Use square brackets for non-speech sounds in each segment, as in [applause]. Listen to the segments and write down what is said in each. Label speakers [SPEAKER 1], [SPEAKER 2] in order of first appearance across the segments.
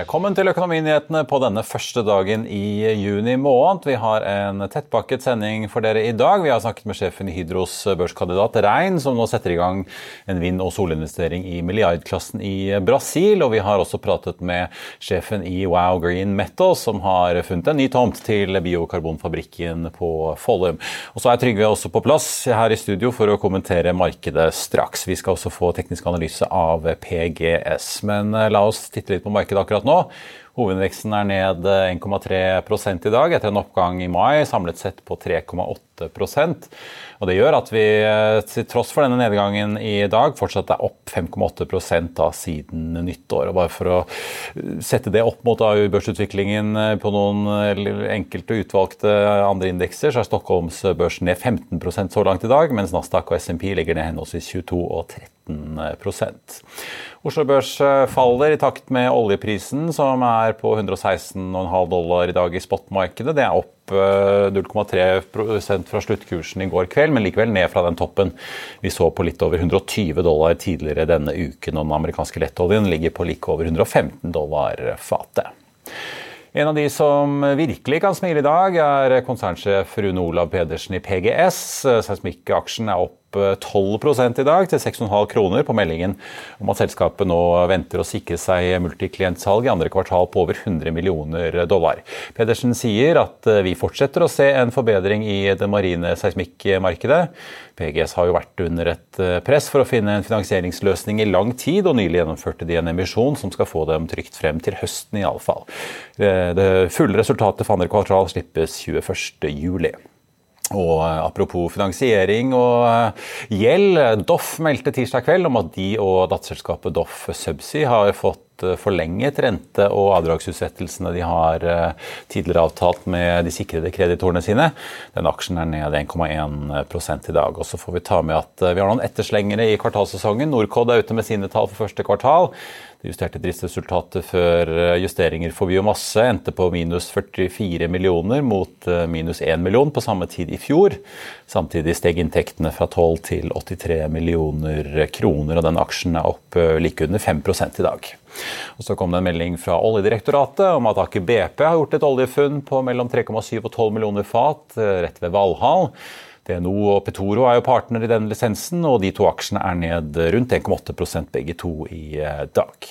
[SPEAKER 1] Velkommen til Økonominyhetene på denne første dagen i juni måned. Vi har en tettpakket sending for dere i dag. Vi har snakket med sjefen i Hydros børskandidat Rein, som nå setter i gang en vind- og solinvestering i milliardklassen i Brasil. Og vi har også pratet med sjefen i Wow Green Metal, som har funnet en ny tomt til biokarbonfabrikken på Follum. Og så er Trygve også på plass her i studio for å kommentere markedet straks. Vi skal også få teknisk analyse av PGS. Men eh, la oss titte litt på markedet akkurat nå. Oh. Hovedveksten er ned 1,3 i dag, etter en oppgang i mai, samlet sett på 3,8% og Det gjør at vi til tross for denne nedgangen i dag fortsatt er opp 5,8% da siden nyttår. Og bare For å sette det opp mot børsutviklingen på noen enkelte utvalgte andre indekser, så er Stockholms børs ned 15% så langt i dag, mens Nasdaq og SMP ligger ned henholdsvis 22 og 13% Oslo Børs faller i takt med oljeprisen, som er på 116,5 dollar i dag i spotmarkedet. Det er opp 0,3% fra sluttkursen i går kveld, men likevel ned fra den toppen vi så på litt over 120 dollar tidligere denne uken. Og den amerikanske lettoljen ligger på like over 115 dollar fatet. En av de som virkelig kan smile i dag, er konsernsjef Rune Olav Pedersen i PGS. Seismikkaksjen er opp 12 i dag, til 6,5 kroner på meldingen om at selskapet nå venter å sikre seg multiklientsalg i andre kvartal på over 100 millioner dollar. Pedersen sier at eh, vi fortsetter å se en forbedring i det marine seismikkmarkedet. PGS har jo vært under et eh, press for å finne en finansieringsløsning i lang tid, og nylig gjennomførte de en emisjon som skal få dem trygt frem til høsten, iallfall. Eh, det fulle resultatet for andre kvartal slippes 21. Og eh, Apropos finansiering og eh, gjeld. Doff meldte tirsdag kveld om at de og datterselskapet Doff Subsea har fått eh, forlenget rente- og avdragsutsettelsene de har tidligere avtalt med de sikrede kreditorene sine. Den aksjen er ned 1,1 i dag. Og så får vi ta med at vi har noen etterslengere i kvartalssesongen. Norcod er ute med sine tall for første kvartal. Det justerte driftsresultatet før eh, justeringer for biomasse endte på minus 44 millioner mot eh, minus 1 million på samme tid i fjor. Samtidig steg inntektene fra 12 til 83 millioner kroner, og den aksjen er opp eh, like under 5 i dag. Og så kom det en melding fra Oljedirektoratet om at Aker BP har gjort et oljefunn på mellom 3,7 og 12 millioner fat rett ved Valhall. DNO og Petoro er jo partner i den lisensen, og de to aksjene er ned rundt 1,8% begge to i eh, dag.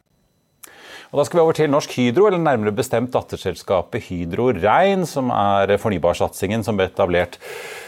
[SPEAKER 1] Og Da skal vi over til Norsk Hydro, eller nærmere bestemt datterselskapet Hydro Rein, som er fornybarsatsingen som ble etablert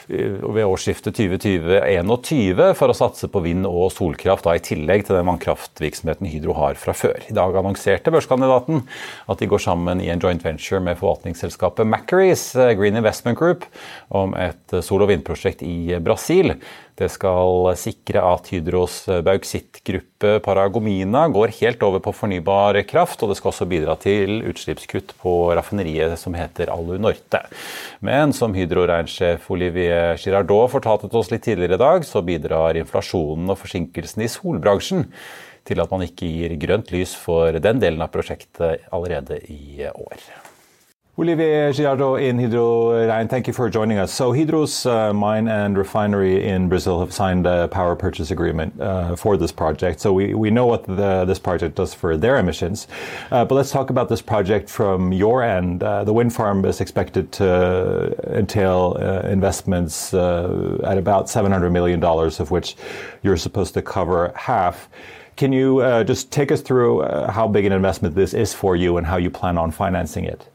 [SPEAKER 1] eh, ved årsskiftet 2020-2021 for å satse på vind- og solkraft, da, i tillegg til den vannkraftvirksomheten Hydro har fra før. I dag annonserte børskandidaten at de går sammen i en joint venture med forvaltningsselskapet Macquaries eh, Green Investment Group om et sol- og vindprosjekt i Brasil.
[SPEAKER 2] Det skal sikre at Hydros bauksittgruppe Paragomina går helt over på fornybar kraft, og det skal også bidra til utslippskutt på raffineriet som heter Alunorte. Men som Hydro-regnsjef Olivier Girardot fortalte til oss litt tidligere i dag, så bidrar inflasjonen og forsinkelsene i solbransjen til at man ikke gir grønt lys for den delen av prosjektet allerede i år. Olivier Giardo in Hydro Rein, thank you for joining us. So Hydro's uh, mine and refinery in Brazil have signed a power purchase agreement uh, for this project. So we, we know what the, this project does for their emissions. Uh, but let's talk about this project from your end. The wind farm is expected to entail investments at about $700 million, of which you're supposed to cover half. Can you just take us through how big an investment this is for you and how you plan on financing it?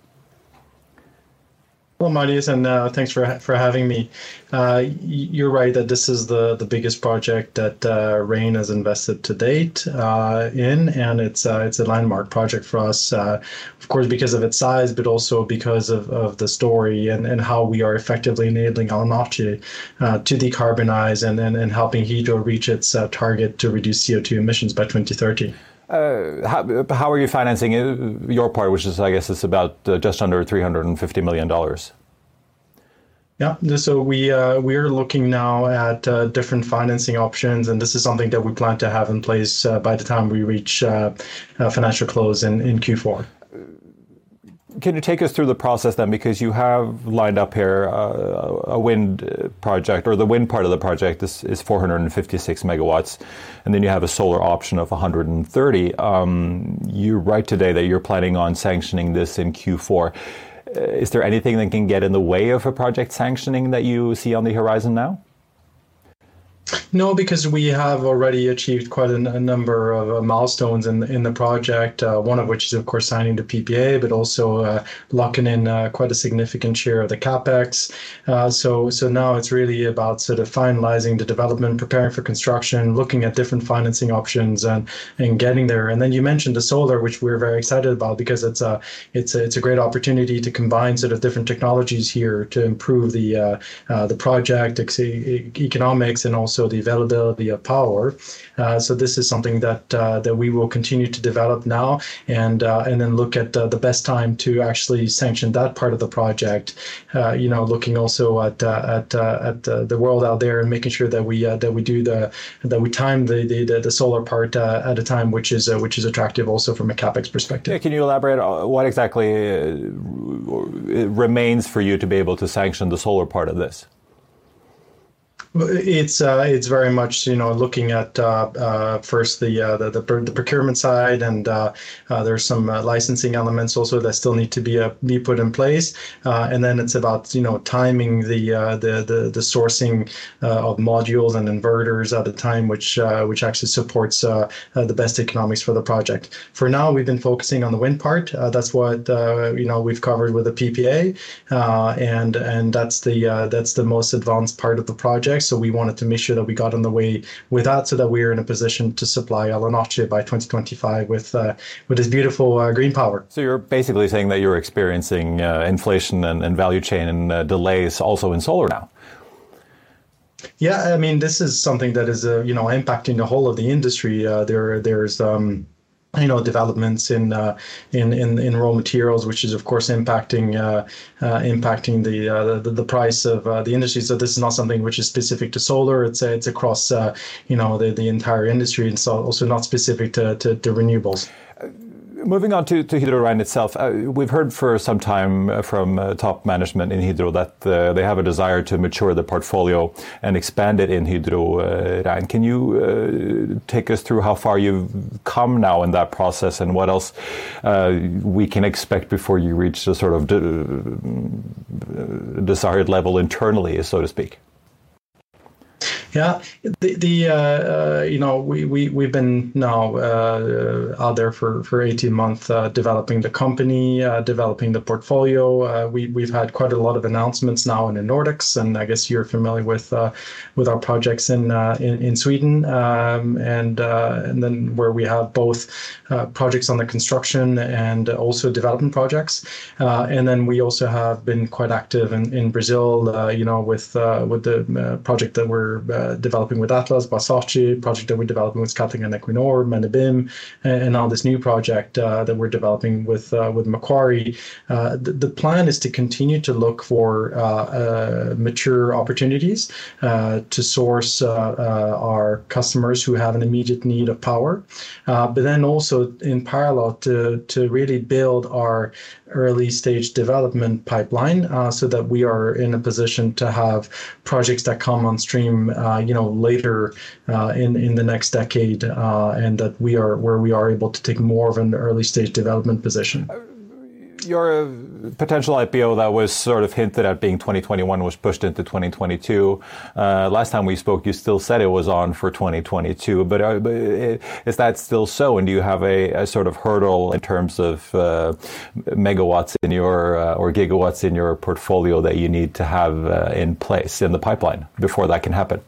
[SPEAKER 3] Well, Marius, and uh, thanks for for having me. Uh, you're right that this is the the biggest project that uh, Rain has invested to date uh, in, and it's uh, it's a landmark project for us. Uh, of course, because of its size, but also because of, of the story and, and how we are effectively enabling Almaty to decarbonize and, and and helping Hydro reach its target to reduce CO2 emissions by 2030.
[SPEAKER 2] Uh, how, how, are you financing your part, which is, I guess, it's about uh, just under three hundred and fifty million dollars?
[SPEAKER 3] Yeah, so we uh, we are looking now at uh, different financing options, and this is something that we plan to have in place uh, by the time we reach financial close in, in Q4
[SPEAKER 2] can you take us through the process then? Because you have lined up here uh, a wind project, or the wind part of the project is, is 456 megawatts, and then you have a solar option of 130. Um, you write today that you're planning on sanctioning this in Q4. Uh, is there anything that can get in the way of a project sanctioning that you see on the horizon now?
[SPEAKER 3] No, because we have already achieved quite a, number of uh, milestones in in the project. Uh, one of which is, of course, signing the PPA, but also uh, locking in uh, quite a significant share of the capex. Uh, so so now it's really about sort of finalizing the development, preparing for construction, looking at different financing options, and and getting there. And then you mentioned the solar, which we're very excited about because it's a it's a, it's a great opportunity to combine sort of different technologies here to improve the uh, the project economics and also the the availability of power. Uh, so this is something that uh, that we will continue to develop now, and uh, and then look at uh, the best time to actually sanction that part of the project. Uh, you know, looking also at uh, at at the world out there and making sure that we that we do the that we time the the, the solar part at a time which is which is attractive also from a capex perspective.
[SPEAKER 2] Yeah, can you elaborate on what exactly remains for you to be able to sanction the solar part of this?
[SPEAKER 3] It's uh, it's very much you know looking at uh, uh, first the, uh, the, the the procurement side, and uh, uh, there's some licensing elements also that still need to be be put in place, and then it's about you know timing the the, the the sourcing of modules and inverters at a time which which actually supports the best economics for the project. For now, we've been focusing on the wind part. that's what you know we've covered with the PPA, and and that's the that's the most advanced part of the project. So we wanted to make sure that we got on the way with that so that we are in a position to supply Alanoche by 2025 with uh, with this beautiful uh, green power.
[SPEAKER 2] So you're basically saying that you're experiencing uh, inflation and, and, value chain and uh, delays also in solar now.
[SPEAKER 3] Yeah, I mean, this is something that is, uh, you know, impacting the whole of the industry. Uh, there, there's um, you know developments in uh, in, in in raw materials, which is of course impacting uh, uh, impacting the, uh, the, the price of uh, the industry. So this is not something which is specific to solar. It's it's across uh, you know the, the entire industry, and so also not specific to, to, to renewables.
[SPEAKER 2] Moving on to, to Hydro Rein itself, uh, we've heard for some time uh, from uh, top management in Hydro that uh, they have a desire to mature the portfolio and expand it in Hydro uh, Rein. Can you uh, take us through how far you've come now in that process and what else we can expect before you reach the sort of de desired level internally, so to speak?
[SPEAKER 3] Yeah, the, the uh, uh, you know we we we've been now uh, out there for for 18 months uh, developing the company, uh, developing the portfolio. Uh, we we've had quite a lot of announcements now in the Nordics, and I guess you're familiar with with our projects in in, in, Sweden, um, and and then where we have both projects on the construction and also development projects, and then we also have been quite active in, in Brazil, you know, with with the project that we're uh, developing with Atlas, Basachi, project that we're developing with Scatling and Equinor, Menabim, and, and now this new project uh, that we're developing with uh, with Macquarie. Uh, the, the, plan is to continue to look for uh, mature opportunities to source our customers who have an immediate need of power, but then also in parallel to to really build our early stage development pipeline uh, so that we are in a position to have projects that come on stream uh, you know later uh, in in the next decade uh, and that we are where we are able to take more of an early stage development position
[SPEAKER 1] your potential IPO that was sort of hinted at being 2021 was pushed into 2022. Uh, last time we spoke, you still said it was on for 2022, but uh, is that still so? And do you have a, a sort of hurdle in terms of uh, megawatts in your uh, or gigawatts in your portfolio that you need to have uh, in place in the pipeline before that can happen?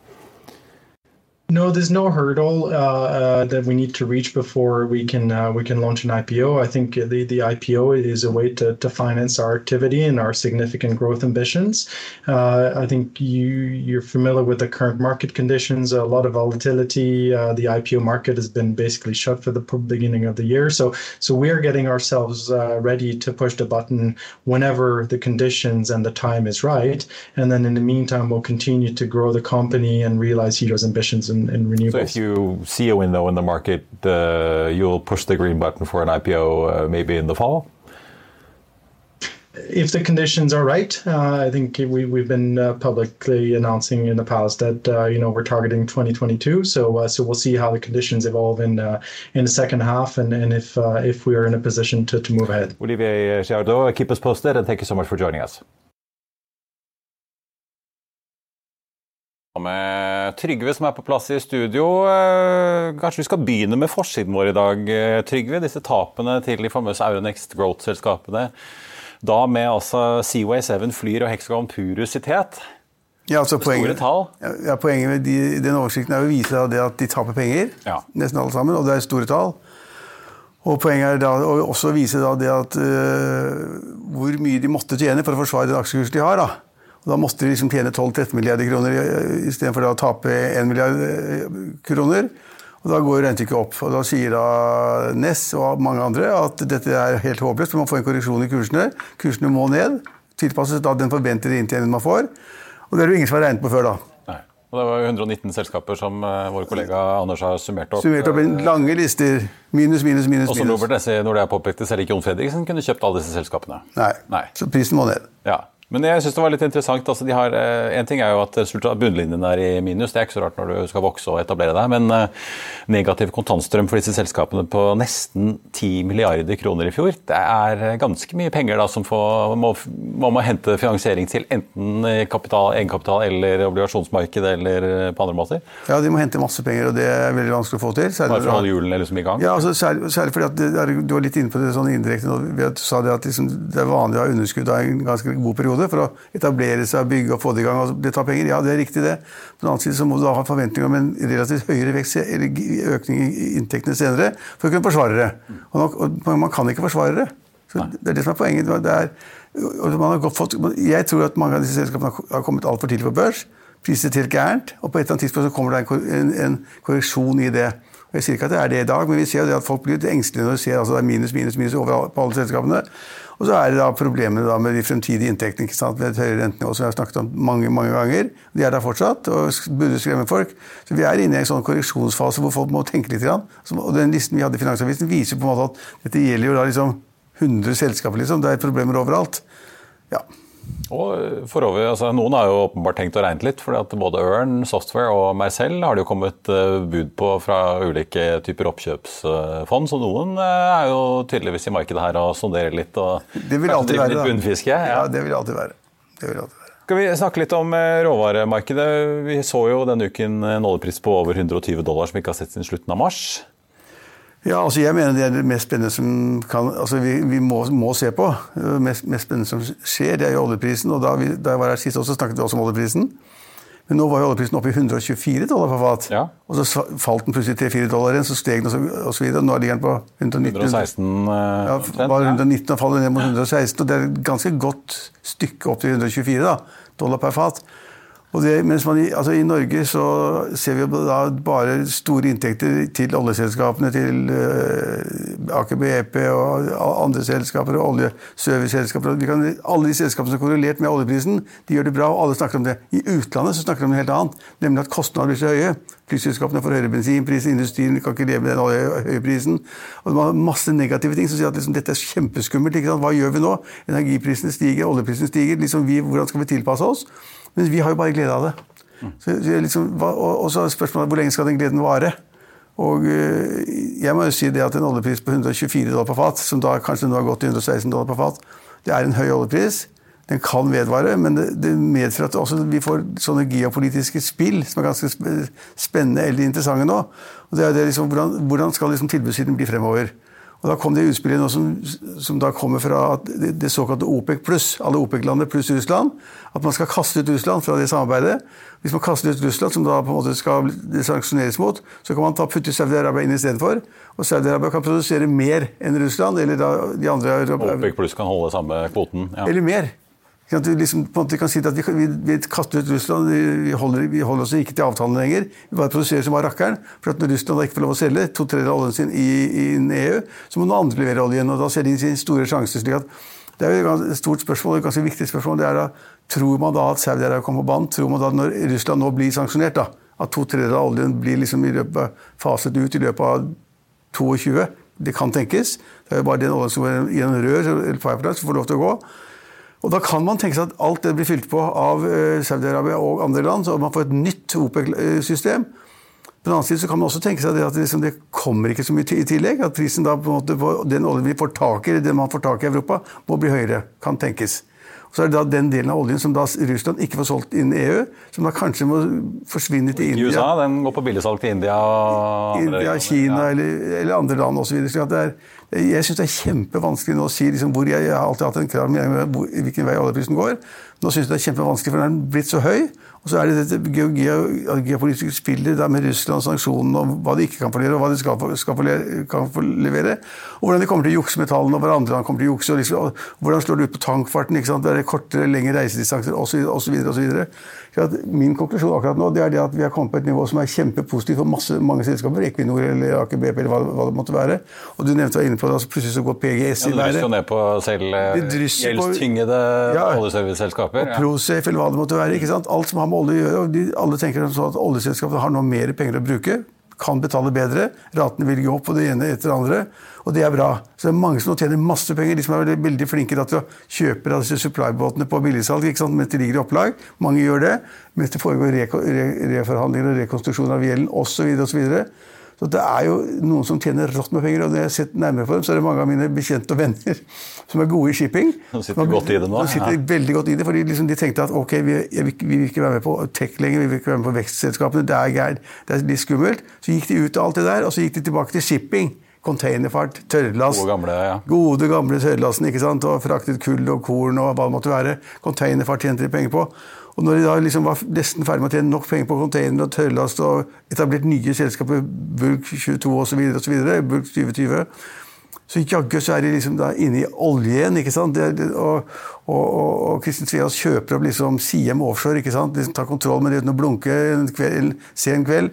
[SPEAKER 3] No, there's no hurdle uh, uh, that we need to reach before we can uh, we can launch an IPO. I think the, the IPO is a way to, to finance our activity and our significant growth ambitions. Uh, I think you you're familiar with the current market conditions. A lot of volatility. Uh, the IPO market has been basically shut for the beginning of the year. So so we are getting ourselves uh, ready to push the button whenever the conditions and the time is right. And then in the meantime, we'll continue to grow the company and realize Hydro's ambitions and in, in renewables.
[SPEAKER 1] So if you see a window in the market, uh, you'll push the green button for an IPO uh, maybe in the fall?
[SPEAKER 3] If the conditions are right, uh, I think we, we've been uh, publicly announcing in the past that uh, you know we're targeting 2022. So uh, so we'll see how the conditions evolve in in the second half, and, and if if we are in a position to, to move ahead.
[SPEAKER 1] Olivier Giardot, keep us posted, and thank you so much for joining us. Med Trygve som er på plass i studio. Eh, kanskje vi skal begynne med forsiden vår i dag, eh, Trygve. Disse tapene til de famøse Euronext Growth-selskapene. Da med altså Seaway 7 flyr og Hexagon Purus i tet.
[SPEAKER 4] Ja, altså poenget, ja, poenget med de, den oversikten er å vise at de taper penger, ja. nesten alle sammen, og det er store tall. Og Poenget er da å også vise det at uh, hvor mye de måtte tjene for å forsvare den aksjekursen de har. da. Og da måtte de liksom tjene 12-13 milliarder kroner istedenfor å tape 1 milliard eh, kroner. Og Da går regnestykket opp. og Da sier da Ness og mange andre at dette er helt håpløst, for man får en korreksjon i kursene. Kursene må ned. Tilpasses da den forventede inntjeningen man får. Og det er det jo ingen som har regnet på før da.
[SPEAKER 1] Nei. Og Det var jo 119 selskaper som uh, vår kollega Anders har summert opp.
[SPEAKER 4] Summert opp en lange lister. Minus, minus, minus.
[SPEAKER 1] Og som Robert Nesse når det er påpekte, selv ikke Jon Fredriksen kunne kjøpt alle disse selskapene.
[SPEAKER 4] Nei. Nei. Så prisen må ned.
[SPEAKER 1] Ja. Men jeg synes det var litt interessant. Altså, de har, eh, en ting er jo at bunnlinjen er i minus, det er ikke så rart når du skal vokse og etablere deg. Men uh, negativ kontantstrøm for disse selskapene på nesten 10 milliarder kroner i fjor, det er ganske mye penger da som får, må, må man hente finansiering til enten kapital, egenkapital eller obligasjonsmarkedet eller på andre måter?
[SPEAKER 4] Ja, de må hente masse penger, og det er veldig vanskelig å få til.
[SPEAKER 1] Bare for å holde hjulene liksom i gang?
[SPEAKER 4] Ja, altså, særlig, særlig, fordi at det, du var litt inne på det sånn indirekte nå, du sa det at liksom, det er vanlig å ha underskudd av en ganske god periode periode for å etablere seg, bygge og få det i gang. og Det tar penger. Ja, det er riktig, det. På den annen side så må du da ha forventninger om en relativt høyere vekst, eller økning i inntektene senere for å kunne forsvare det. Og, og man kan ikke forsvare det. Så det er det som er poenget. Det er, fått, jeg tror at mange av disse selskapene har kommet altfor tidlig på børs. Priset helt gærent, og på et eller annet tidspunkt så kommer det en, en, korreksjon i det. Jeg sier ikke at det er det i dag, men vi ser at folk blir engstelige når de ser altså det er minus, minus, minus over på alle selskapene. Og så er det da problemene da med de fremtidige inntektene ikke sant? ved et høyere rentenivå, som jeg har snakket om mange mange ganger. De er der fortsatt og burde skremme folk. Så vi er inne i en sånn korreksjonsfase hvor folk må tenke litt. Og den listen vi hadde i Finansavisen, viser på en måte at dette gjelder jo da liksom 100 selskaper. liksom. Det er problemer overalt. Ja.
[SPEAKER 1] Og forover, altså, Noen har jo åpenbart tenkt å regne litt, for både Ørn Software og meg selv har det jo kommet eh, bud på fra ulike typer oppkjøpsfond. Så noen eh, er jo tydeligvis i markedet her og sonderer litt og
[SPEAKER 4] det vil alltid være, litt
[SPEAKER 1] bunnfiske.
[SPEAKER 4] Ja. ja, det vil alltid være. Det vil alltid være.
[SPEAKER 1] Skal vi snakke litt om eh, råvaremarkedet? Vi så jo denne uken en oljepris på over 120 dollar som vi ikke har sett siden slutten av mars.
[SPEAKER 4] Ja, altså jeg mener det er det mest spennende som kan, altså vi, vi må, må, se på. Det mest, mest, spennende som skjer, det er jo oljeprisen. og Da, vi, da jeg var her sist også, snakket vi også om oljeprisen. Men nå var jo oljeprisen oppe i 124 dollar per fat. Ja. Og så falt den plutselig 3-4 dollar igjen, så steg den og så videre. Nå ligger den på 119.
[SPEAKER 1] 116,
[SPEAKER 4] ja, var 119 og faller ned mot 116. og Det er et ganske godt stykke opp til 124 da, dollar per fat. Det, mens man altså I Norge så ser vi bare store inntekter til oljeselskapene, til uh, Aker BP og andre selskaper og oljeserviceselskaper. Alle de selskapene som er korrelert med oljeprisen, de gjør det bra, og alle snakker om det. I utlandet så snakker de om noe helt annet, nemlig at kostnadene blir så høye. Flyselskapene får høyere bensinpris, industrien kan ikke leve med den høye prisen. Og det er masse negative ting som sier at liksom, dette er kjempeskummelt. Hva gjør vi nå? Energiprisene stiger, oljeprisene stiger. Liksom, vi, hvordan skal vi tilpasse oss? Men vi har jo bare glede av det. Så, liksom, og, og, så er spørsmålet hvor lenge skal den gleden vare? Og øh, jeg må jo si det at en oljepris på 124 dollar på fat, som da kanskje nå har gått til 116 dollar på fat, det er en høy oljepris. Den kan vedvare, men det, det medfører at også vi får sånne geopolitiske spill som er ganske spennende eller interessante nå. Og det er det liksom, hvordan, hvordan skal liksom tilbudssiden bli fremover? Og Da kom det utspillet som, som, da kommer fra det, det såkalte OPEC pluss, alle OPEC-landene pluss Russland, at man skal kaste ut Russland fra det samarbeidet. Hvis man kaster ut Russland, som da på en måte skal sanksjoneres mot, så kan man ta putte Saudi-Arabia inn istedenfor. Og Saudi-Arabia kan produsere mer enn Russland. eller da de andre...
[SPEAKER 1] OPEC pluss kan holde samme kvoten?
[SPEAKER 4] Ja. Eller mer. At vi liksom, på en måte kan si at vi, vi, vi kaster ut Russland, vi holder, vi holder, oss ikke til avtalen lenger. Vi bare produserer som bare rakkeren. For at når Russland ikke får lov å selge to tredjedeler av oljen sin i, i, EU, så må noen andre levere oljen. og Da ser de sin store sjanse. slik at det er jo et stort spørsmål, et ganske viktig spørsmål. det er da, Tror man da at Saudi-Arabia kommer på banen? Tror man da når Russland nå blir sanksjonert, da, at to tredjedeler av oljen blir liksom i løpet, faset ut i løpet av 22? Det kan tenkes. Det er jo bare den oljen som går gjennom rør eller pipeline som får lov til å gå. Og Da kan man tenke seg at alt det blir fylt på av eh, Saudi-Arabia og andre land, så man får et nytt OPEC-system. På den annen side så kan man også tenke seg at det, liksom, det kommer ikke så mye i tillegg. At prisen da på en måte på den oljen vi får tak i, den man får tak i i Europa, må bli høyere. Kan tenkes. Og så er det da den delen av oljen som da Russland ikke får solgt innen EU, som da kanskje må forsvinne til India.
[SPEAKER 1] I USA, den går på billigsalg til India?
[SPEAKER 4] India, Kina ja. eller, eller, andre land osv. Jeg syns det er kjempevanskelig nå å si liksom, hvor jeg, jeg, har alltid hatt en krav om hvilken vei oljeprisen går. Nå syns jeg det er kjempevanskelig, for den er blitt så høy. Og så er det dette geopolitiske spillet med Russland sanksjonene og hva de ikke kan få levere, og hva de skal skal få kan få levere. Og hvordan de kommer til å jukse med tallene, og hverandre Han kommer til å jukse. Og, liksom, og hvordan slår det ut på tankfarten? ikke sant? Det er kortere, lengre reisedistanser osv. osv. Min konklusjon akkurat nå det er det at vi har kommet på et nivå som er kjempepositivt for masse, mange selskaper. Equinor eller Aker BP eller hva, hva, det måtte være. Og du nevnte var inne på det, altså plutselig så går PGS
[SPEAKER 1] i været. Ja, det drysser jo ned på selv gjeldstyngede ja, oljeserviceselskaper.
[SPEAKER 4] Og Prosafe eller hva det måtte være. ikke sant? Alt som har med olje å gjøre. og de, Alle tenker sånn at oljeselskapene har nå mer penger å bruke kan betale bedre. Ratene vil gå opp på det ene etter det andre, og det er bra. Så det er mange som tjener masse penger. De som er veldig, flinke til å kjøpe disse supply-båtene på billigsalg mens de ligger i opplag. Mange gjør det. Mens det foregår re re reforhandlinger og rekonstruksjon av gjelden osv. Så det er jo noen som tjener rått med penger, og når jeg har sett nærmere på dem, så er det mange av mine bekjente og venner [laughs] som er gode i shipping.
[SPEAKER 1] De sitter godt i det nå?
[SPEAKER 4] De sitter ja. veldig godt i det, fordi liksom de tenkte at ok, vi, vi, vi, vil ikke være med på tech lenger, vi vil ikke være med på vekstselskapene, det er gærent, det er litt skummelt. Så gikk de ut av alt det der, og så gikk de tilbake til shipping. Containerfart, tørrlast.
[SPEAKER 1] Gode gamle, ja.
[SPEAKER 4] Gode, gamle tørrlasten. ikke sant? Og Fraktet kull og korn og hva det måtte være. Containerfart tjente de penger på. Og når de da liksom var nesten ferdig med å tjene nok penger på container og tørrlast og etablert nye selskaper, Bulk 22 osv., Bulk 2020 så jaggu så er de liksom da inne i oljen. ikke sant? Det, det, og, og, og Kristin Sveas kjøper opp liksom Siem Offshore. ikke sant? De tar kontroll med det uten å blunke en, kveld, en sen kveld.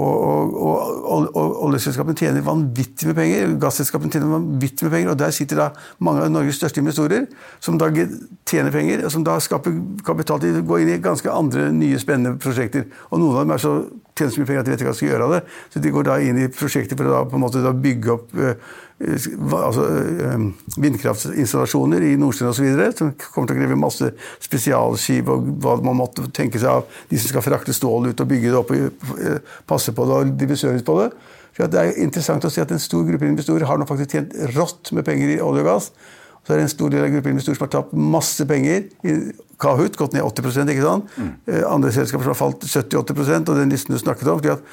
[SPEAKER 4] Og, og, og, oljeselskapene tjener vanvittig med penger. Gasselskapene tjener vanvittig med penger, og der sitter da mange av Norges største investorer som da tjener penger, og som da skaper kapital til å gå inn i ganske andre nye, spennende prosjekter. Og noen av dem er så tjener så mye penger at de vet ikke hva de skal gjøre av det. Så de går da inn i prosjekter for å da, bygge opp uh, altså, uh, vindkraftinstallasjoner i Nordsjøen osv. Som kommer til å kreve masse spesialskip og hva man måtte tenke seg av de som skal frakte stål ut og bygge det opp og uh, passe på det og drive service på det. Så det er interessant å se at en stor gruppe investorer har nå faktisk tjent rått med penger i olje og gass. Så er det en stor del av gruppen investorer som har tapt masse penger. i Kahoot gått ned 80 ikke sant? Mm. Andre selskaper som har falt 70-80% og den listen du snakket om. fordi at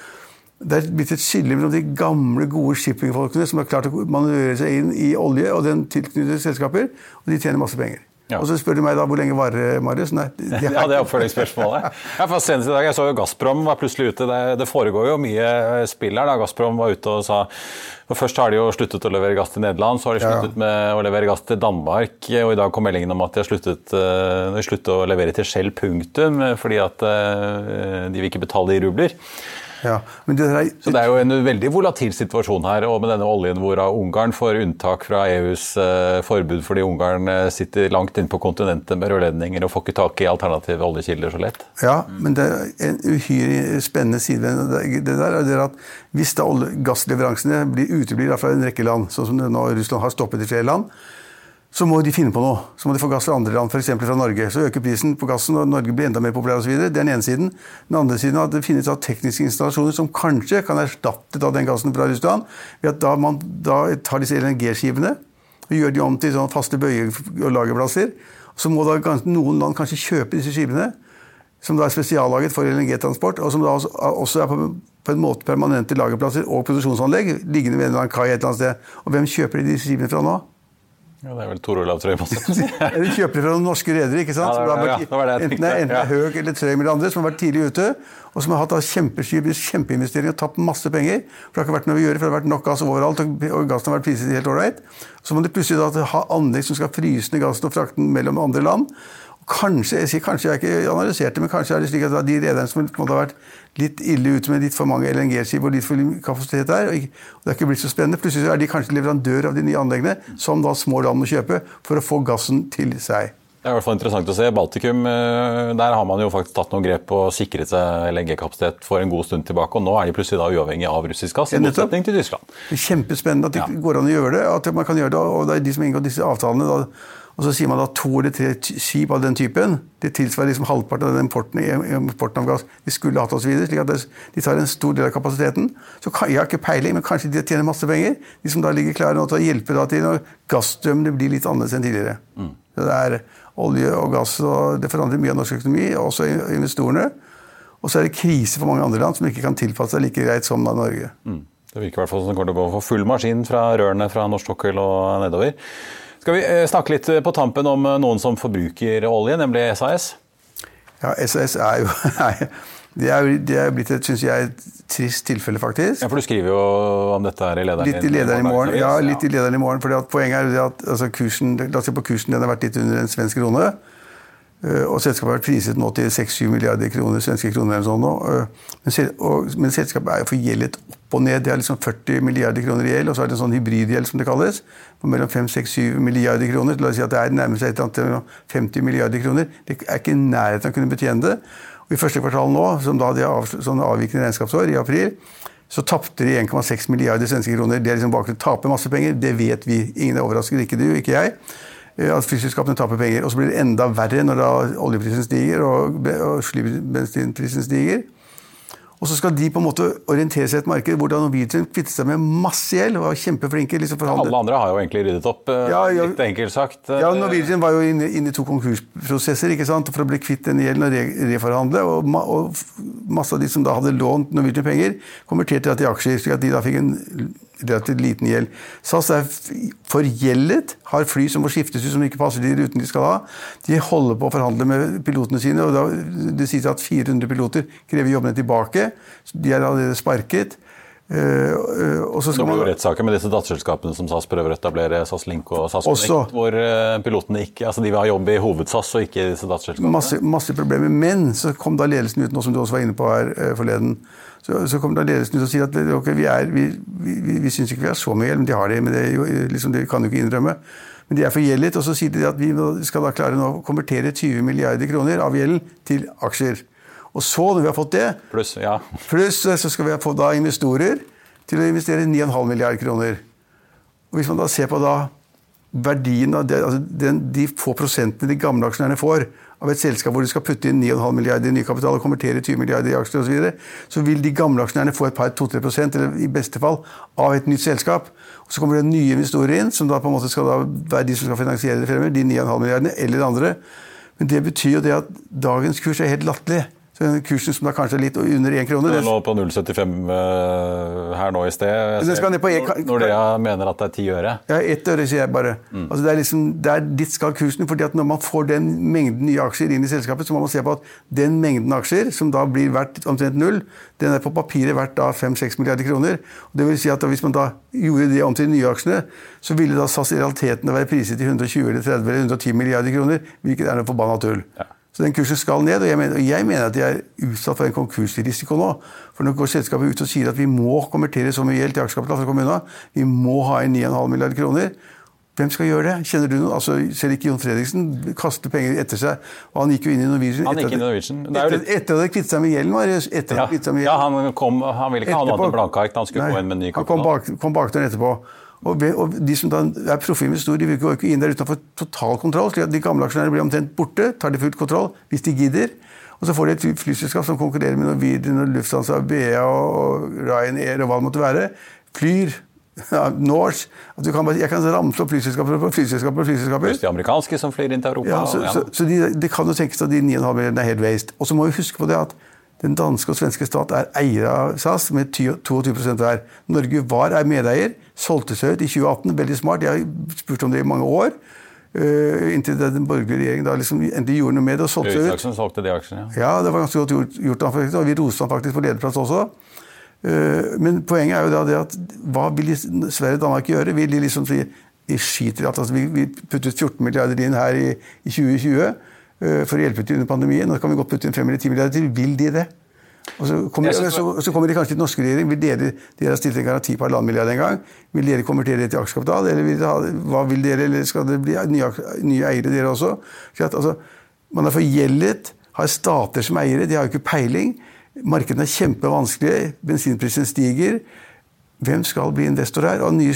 [SPEAKER 4] det er blitt et skille mellom de gamle, gode shippingfolkene som har klart å manøvrere seg inn i olje og den tilknyttede selskaper, og de tjener masse penger. Ja. Og så spør du meg da hvor lenge varer Marius? Nei,
[SPEAKER 1] de [laughs] ja, det er oppfølgingsspørsmålet. Ja, for Senest i dag jeg så jo Gazprom var plutselig ute. Det, det foregår jo mye spill her. da. Gazprom var ute og sa for Først har de jo sluttet å levere gass til Nederland, så har de sluttet ja. med å levere gass til Danmark. Og i dag kom meldingen om at de har sluttet, uh, sluttet å levere til Shell punktum fordi at uh, de vil ikke betale i rubler.
[SPEAKER 4] Ja, det er...
[SPEAKER 1] Så det er jo en veldig volatil situasjon her. Og med denne oljen hvor Ungarn får unntak fra EUs uh, forbud fordi Ungarn uh, sitter langt inne på kontinentet med rørledninger og får ikke tak i alternative oljekilder så lett.
[SPEAKER 4] Ja, men det er en uhyre spennende side ved det der. er at Hvis da gassleveransene blir uteblir fra en rekke land, sånn som nå Russland har stoppet i flere land, så må de finne på noe. Så må de få gass fra andre land, f.eks. fra Norge. Så øker prisen på gassen, og Norge blir enda mer populær osv. Det er den ene siden. Den andre siden er at det finnes tekniske installasjoner som kanskje kan erstatte den gassen fra Russland. ved at Da man da tar disse LNG-skivene og gjør de om til faste bøye- og lagerplasser. Så må da noen land kanskje kjøpe disse skivene, som da er spesiallaget for LNG-transport, og som da også er på, på en måte permanente lagerplasser og produksjonsanlegg liggende ved en eller annen kai et eller annet sted. Og hvem kjøper de disse skivene fra nå?
[SPEAKER 1] Ja, Det er vel Tor Olav Trøim også. [laughs]
[SPEAKER 4] Eller kjøper det fra noen norske redere. ikke sant? Ja, det, ja, det det enten det er Høg eller Trøim eller andre som har vært tidlig ute, og som har hatt kjempeinvesteringer og tapt masse penger. For det har ikke vært noe å gjøre, for det har vært nok gass overalt, og gassen har vært priset helt ålreit. Så må de plutselig da ha anlegg som skal fryse ned gassen og frakte den mellom andre land. Kanskje jeg sier kanskje jeg ikke analyserte, men kanskje er det slik at de rederne som har vært litt ille ut med litt for mange LNG-skip og litt for kapasitet der, og det er ikke blitt så spennende. Plutselig er de kanskje leverandør av de nye anleggene, som da små land må kjøpe for å få gassen til seg.
[SPEAKER 1] Det er i hvert fall interessant å se. Baltikum, eh, der har man jo faktisk tatt noen grep og sikret seg LNG-kapasitet for en god stund tilbake. Og nå er de plutselig da uavhengig av russisk gass, i motsetning til Tyskland.
[SPEAKER 4] Det er kjempespennende at det ja. går an å gjøre det. at man kan gjøre det, og det er de som inngår disse avtalene. da og så sier man da to eller tre skip av den typen det tilsvarer liksom halvparten av den importen, importen av gass de skulle hatt osv. Slik at de tar en stor del av kapasiteten. Så Jeg har ikke peiling, men kanskje de tjener masse penger. De som da ligger klare nå til å hjelpe da til når gassstrømmene blir litt annerledes enn tidligere. Mm. Så det er olje og gass, og det forandrer mye av norsk økonomi, også investorene. Og så er det krise for mange andre land som ikke kan tilpasse seg like greit som da Norge. Mm.
[SPEAKER 1] Det virker i hvert fall som det kommer til å gå for full maskin fra rørene fra norsk sokkel og nedover. Skal vi eh, snakke litt eh, på tampen om eh, noen som forbruker olje, nemlig SAS?
[SPEAKER 4] Ja, SAS [laughs] er jo Det er, det er blitt et synes jeg, trist tilfelle, faktisk.
[SPEAKER 1] Ja, For du skriver jo om dette her i lederen
[SPEAKER 4] litt i lederen i morgen. Ja, litt i lederen i morgen. for Poenget er at altså, kursen, la oss se på kursen, den har vært litt under en svensk krone. Og selskapet har vært priset nå til 6-7 milliarder kroner, svenske kroner. eller sånn nå. Men, men selskapet er jo forgjeldet opp og ned. Det er liksom 40 milliarder kroner i gjeld, og så er det en sånn hybridgjeld som det kalles på mellom 5-6-7 milliarder kroner. La oss si at det er nærmest et eller annet 50 milliarder kroner. Det er ikke i nærheten av å kunne betjene det. Og I første kvartal nå, som da de av, sånn avvikende regnskapsår, i april, så tapte de 1,6 milliarder svenske kroner. Det er liksom bakgrunnen. å tape masse penger. Det vet vi. Ingen er overrasket, ikke du, ikke jeg. Eh, at flyselskapene taper penger. Og så blir det enda verre når oljeprisen stiger og bensinprisen stiger. Og så skal de på en måte orientere seg i et marked hvor Norwegian kvittet seg med masse gjeld. og var kjempeflinke. Liksom
[SPEAKER 1] ja, alle andre har jo egentlig ryddet opp, eh, ja, ja, litt enkelt sagt.
[SPEAKER 4] Ja, Norwegian var jo inne, inne, i to konkursprosesser ikke sant? for å bli kvitt den gjelden og re reforhandle. Og, og, masse av de som da hadde lånt Norwegian penger, konverterte til aksjer, slik at de da fikk en relativt liten gjeld. SAS er forgjeldet, har fly som må skiftes ut som ikke passer de rutene de skal ha. De holder på å forhandle med pilotene sine, og det sies at 400 piloter krever jobbene tilbake. De er allerede sparket.
[SPEAKER 1] Uh, det ble jo rettssaker med disse datterselskapene som SAS prøver å etablere, SAS Link og SAS Connect, hvor uh, pilotene ikke, altså de vil ha jobb i hoved-SAS og ikke disse datterselskapene.
[SPEAKER 4] Masse, masse, problemer. Men så kom da ledelsen ut, nå som du også var inne på her uh, forleden, så, så kom da ledelsen ut og sier at okay, vi, er, vi, vi, vi, syns ikke vi har så mye gjeld, men de har det. Men det, liksom, det kan jo ikke innrømme. Men de er forgjeldet. Og så sier de at vi skal da klare å konvertere 20 milliarder kroner av gjelden til aksjer. Og så, når vi har fått det,
[SPEAKER 1] pluss ja.
[SPEAKER 4] plus, så skal vi få da investorer til å investere 9,5 milliarder kroner. Og Hvis man da ser på da verdien av det, altså den, de få prosentene de gamle aksjonærene får av et selskap hvor de skal putte inn 9,5 milliarder i ny kapital og konvertere 20 milliarder i aksjer osv., så, videre, så vil de gamle aksjonærene få et par 2-3 eller i beste fall, av et nytt selskap. Og Så kommer det nye investorer inn, som da på en måte skal være de som skal finansiere det fremover, de 9,5 milliardene eller andre. Men det betyr jo det at dagens kurs er helt latterlig. Så den kursen som da kanskje er litt under én krone
[SPEAKER 1] Den lå på 0,75 uh, her nå i sted.
[SPEAKER 4] Ned på
[SPEAKER 1] Når- Nordea mener at det er 10 øre.
[SPEAKER 4] Ja, ett øre, sier jeg bare. Altså, det er liksom, det er dit skal kursen. fordi at Når man får den mengden nye aksjer inn i selskapet, så må man se på at den mengden aksjer, som da blir verdt omtrent null, den er på papiret verdt da 5-6 milliarder kroner. Og det vil si at Hvis man da gjorde det om til de nye aksjene, så ville da SAS i realiteten være priset til 120 eller 30 eller 110 milliarder kroner, hvilket er noe forbanna tull. Så den kursen skal ned, og jeg mener, og jeg mener at de er utsatt for en konkursrisiko nå. For nå går selskapet ut og sier at vi må konvertere så mye gjeld til aksjekapital fra kommunen. Vi må ha inn 9,5 milliarder kroner. Hvem skal gjøre det? Kjenner du noen? Altså, Selv ikke Jon Fredriksen kaster penger etter seg. Og han gikk jo inn i Norwegian.
[SPEAKER 1] Han
[SPEAKER 4] etter
[SPEAKER 1] gikk inn i
[SPEAKER 4] at-
[SPEAKER 1] Norwegian. Det er jo litt-
[SPEAKER 4] etter at han kvittet seg med gjelden. var det etter at
[SPEAKER 1] Ja,
[SPEAKER 4] han med
[SPEAKER 1] ja han, kom, han ville ikke ha noe annet enn blanke ark. Han skulle
[SPEAKER 4] Nei,
[SPEAKER 1] gå inn med ny
[SPEAKER 4] Han kom,
[SPEAKER 1] kapital.
[SPEAKER 4] bak, kom bakdøren etterpå. Og, og de som da er proffe investorer, de går ikke inn der uten å få total kontroll. slik at De gamle aksjonærene blir omtrent borte, tar de fullt kontroll hvis de gidder. Og så får de et flyselskap som konkurrerer med Norwegian og Lufthansa, BA og Ryanair og hva det måtte være. Flyr. Ja, Norse. At du kan bare, jeg kan ramse opp flyselskaper på flyselskaper og flyselskaper.
[SPEAKER 1] De amerikanske som flyr inn til Europa.
[SPEAKER 4] Ja,
[SPEAKER 1] og-
[SPEAKER 4] så,
[SPEAKER 1] ja.
[SPEAKER 4] så, så de, det kan jo tenkes at de 9,5 milliardene er helt waste. Og så må vi huske på det at den danske og svenske stat er eier av SAS med 22% hver. Norge var er medeier, solgte seg ut i 2018. Veldig smart. Jeg har spurt om det i mange år. Uh, inntil den borgerlige regjeringen da liksom endelig gjorde noe med det og solgte seg ut.
[SPEAKER 1] Isaksen solgte de aksjene. ja.
[SPEAKER 4] Ja, det var ganske godt gjort, gjort faktisk, og vi roste han faktisk på lederplass også. Uh, Men poenget er jo da det at hva vil Sverige og Danmark gjøre? Vil de liksom si vi skiter i at altså, vi, vi puttet 14 milliarder inn her i, i 2020 eh, for å hjelpe til under pandemien. Nå kan vi godt putte inn 5 eller 10 milliarder til. Vil de det? Og så kommer,
[SPEAKER 1] synes-
[SPEAKER 4] så, så kommer de kanskje til den norske regjering. Vil dere, dere har stilt en garanti på halvannen milliard en gang. Vil dere konvertere det til aksjekapital? Eller vil ha, hva vil dere, eller skal det bli nye, nye eiere, dere også? Så at, altså, man er forgjeldet, har stater som eiere, de har jo ikke peiling. Markedene er kjempevanskelige, bensinprisen stiger. Hvem skal bli investor her? Og nye,